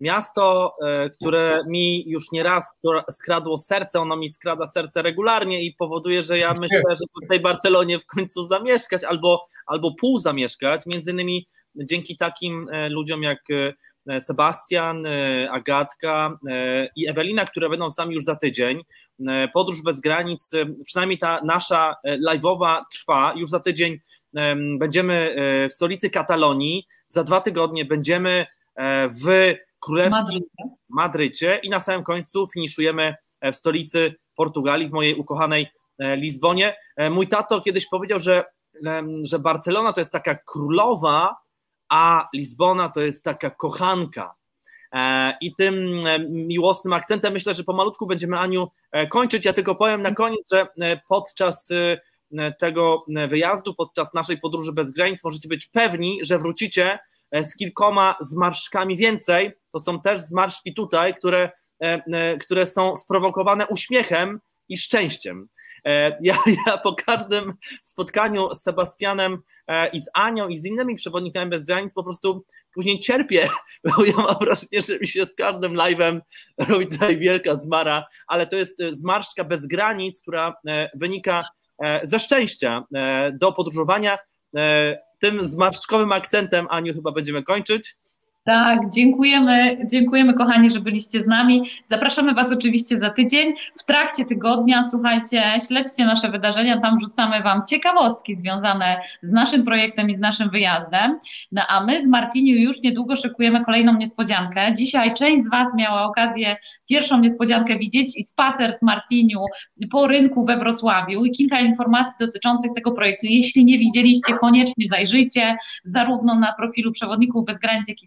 miasto, e, które mi już nie raz skradło serce, ono mi skrada serce regularnie i powoduje, że ja myślę, że w tej Barcelonie w końcu zamieszkać albo, albo pół zamieszkać, między innymi dzięki takim e, ludziom jak Sebastian, Agatka i Ewelina, które będą z nami już za tydzień. Podróż bez granic, przynajmniej ta nasza live'owa trwa już za tydzień będziemy e, w stolicy Katalonii, za dwa tygodnie będziemy e, w królewskim Madrycie i na samym końcu finiszujemy e, w stolicy Portugalii, w mojej ukochanej Lizbonie. Mój tato kiedyś powiedział, że, że Barcelona to jest taka królowa, a Lizbona to jest taka kochanka. I tym miłosnym akcentem myślę, że pomalutku będziemy, Aniu, kończyć. Ja tylko powiem na koniec, że podczas tego e, wyjazdu, podczas naszej podróży bez granic, możecie być pewni, że wrócicie e, z kilkoma zmarszczkami więcej. To są też zmarszczki tutaj, które, które są sprowokowane uśmiechem i szczęściem. Ja, ja, po każdym spotkaniu z Sebastianem i z Anią i z innymi przewodnikami bez granic po prostu później cierpię, bo ja mam wrażenie, że mi się z każdym live'em robi tutaj wielka zmara, ale to jest zmarszczka bez granic, która wynika E, ze szczęścia e, do podróżowania. E, tym zmarszczkowym akcentem, Aniu, chyba będziemy kończyć. Tak, dziękujemy, dziękujemy kochani, że byliście z nami. Zapraszamy Was oczywiście za tydzień. W trakcie tygodnia, słuchajcie, śledźcie nasze wydarzenia, tam rzucamy Wam ciekawostki związane z naszym projektem i z naszym wyjazdem. No a my z Martiniu już niedługo szykujemy kolejną niespodziankę. Dzisiaj część z Was miała okazję pierwszą niespodziankę widzieć i spacer z Martiniu po rynku we Wrocławiu i kilka informacji dotyczących tego projektu. Jeśli nie widzieliście, koniecznie zajrzyjcie zarówno na profilu Przewodników Bez Granic, jak i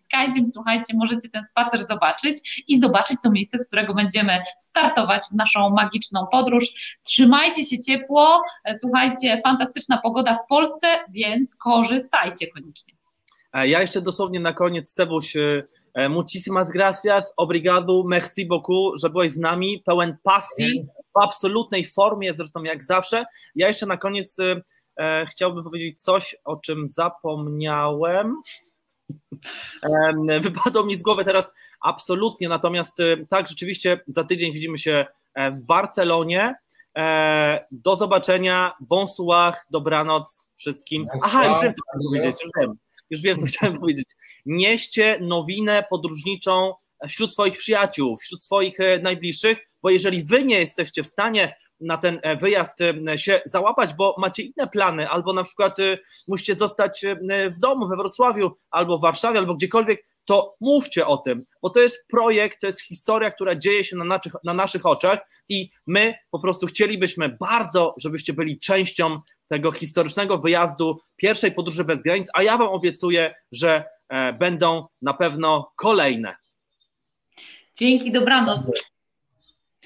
Słuchajcie, możecie ten spacer zobaczyć i zobaczyć to miejsce, z którego będziemy startować w naszą magiczną podróż. Trzymajcie się ciepło, słuchajcie, fantastyczna pogoda w Polsce, więc korzystajcie koniecznie. Ja jeszcze dosłownie na koniec, Sebuś, y, e, muchísimas gracias, obrigado, merci beaucoup, że byłeś z nami, pełen pasji, w absolutnej formie, zresztą jak zawsze. Ja jeszcze na koniec e, chciałbym powiedzieć coś, o czym zapomniałem. Wypadło mi z głowy teraz absolutnie, natomiast y, tak, rzeczywiście za tydzień widzimy się e, w Barcelonie. E, do zobaczenia, bonsoir, dobranoc wszystkim. Aha, już wiem, co chciałem powiedzieć, już wiem, już wiem, co chciałem powiedzieć. Nieście nowinę podróżniczą wśród swoich przyjaciół, wśród swoich e, najbliższych, bo jeżeli wy nie jesteście w stanie na ten e, wyjazd e, się załapać, bo macie inne plany, albo na przykład e, musicie zostać w domu we Wrocławiu, albo w Warszawie, albo gdziekolwiek, to mówcie o tym, bo to jest projekt, to jest historia, która dzieje się na naszych, na naszych oczach i my po prostu chcielibyśmy bardzo, żebyście byli częścią tego historycznego wyjazdu pierwszej podróży bez granic, a ja Wam obiecuję, że będą na pewno kolejne. Dzięki, dobranoc.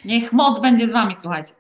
Niech moc będzie z Wami, słuchajcie.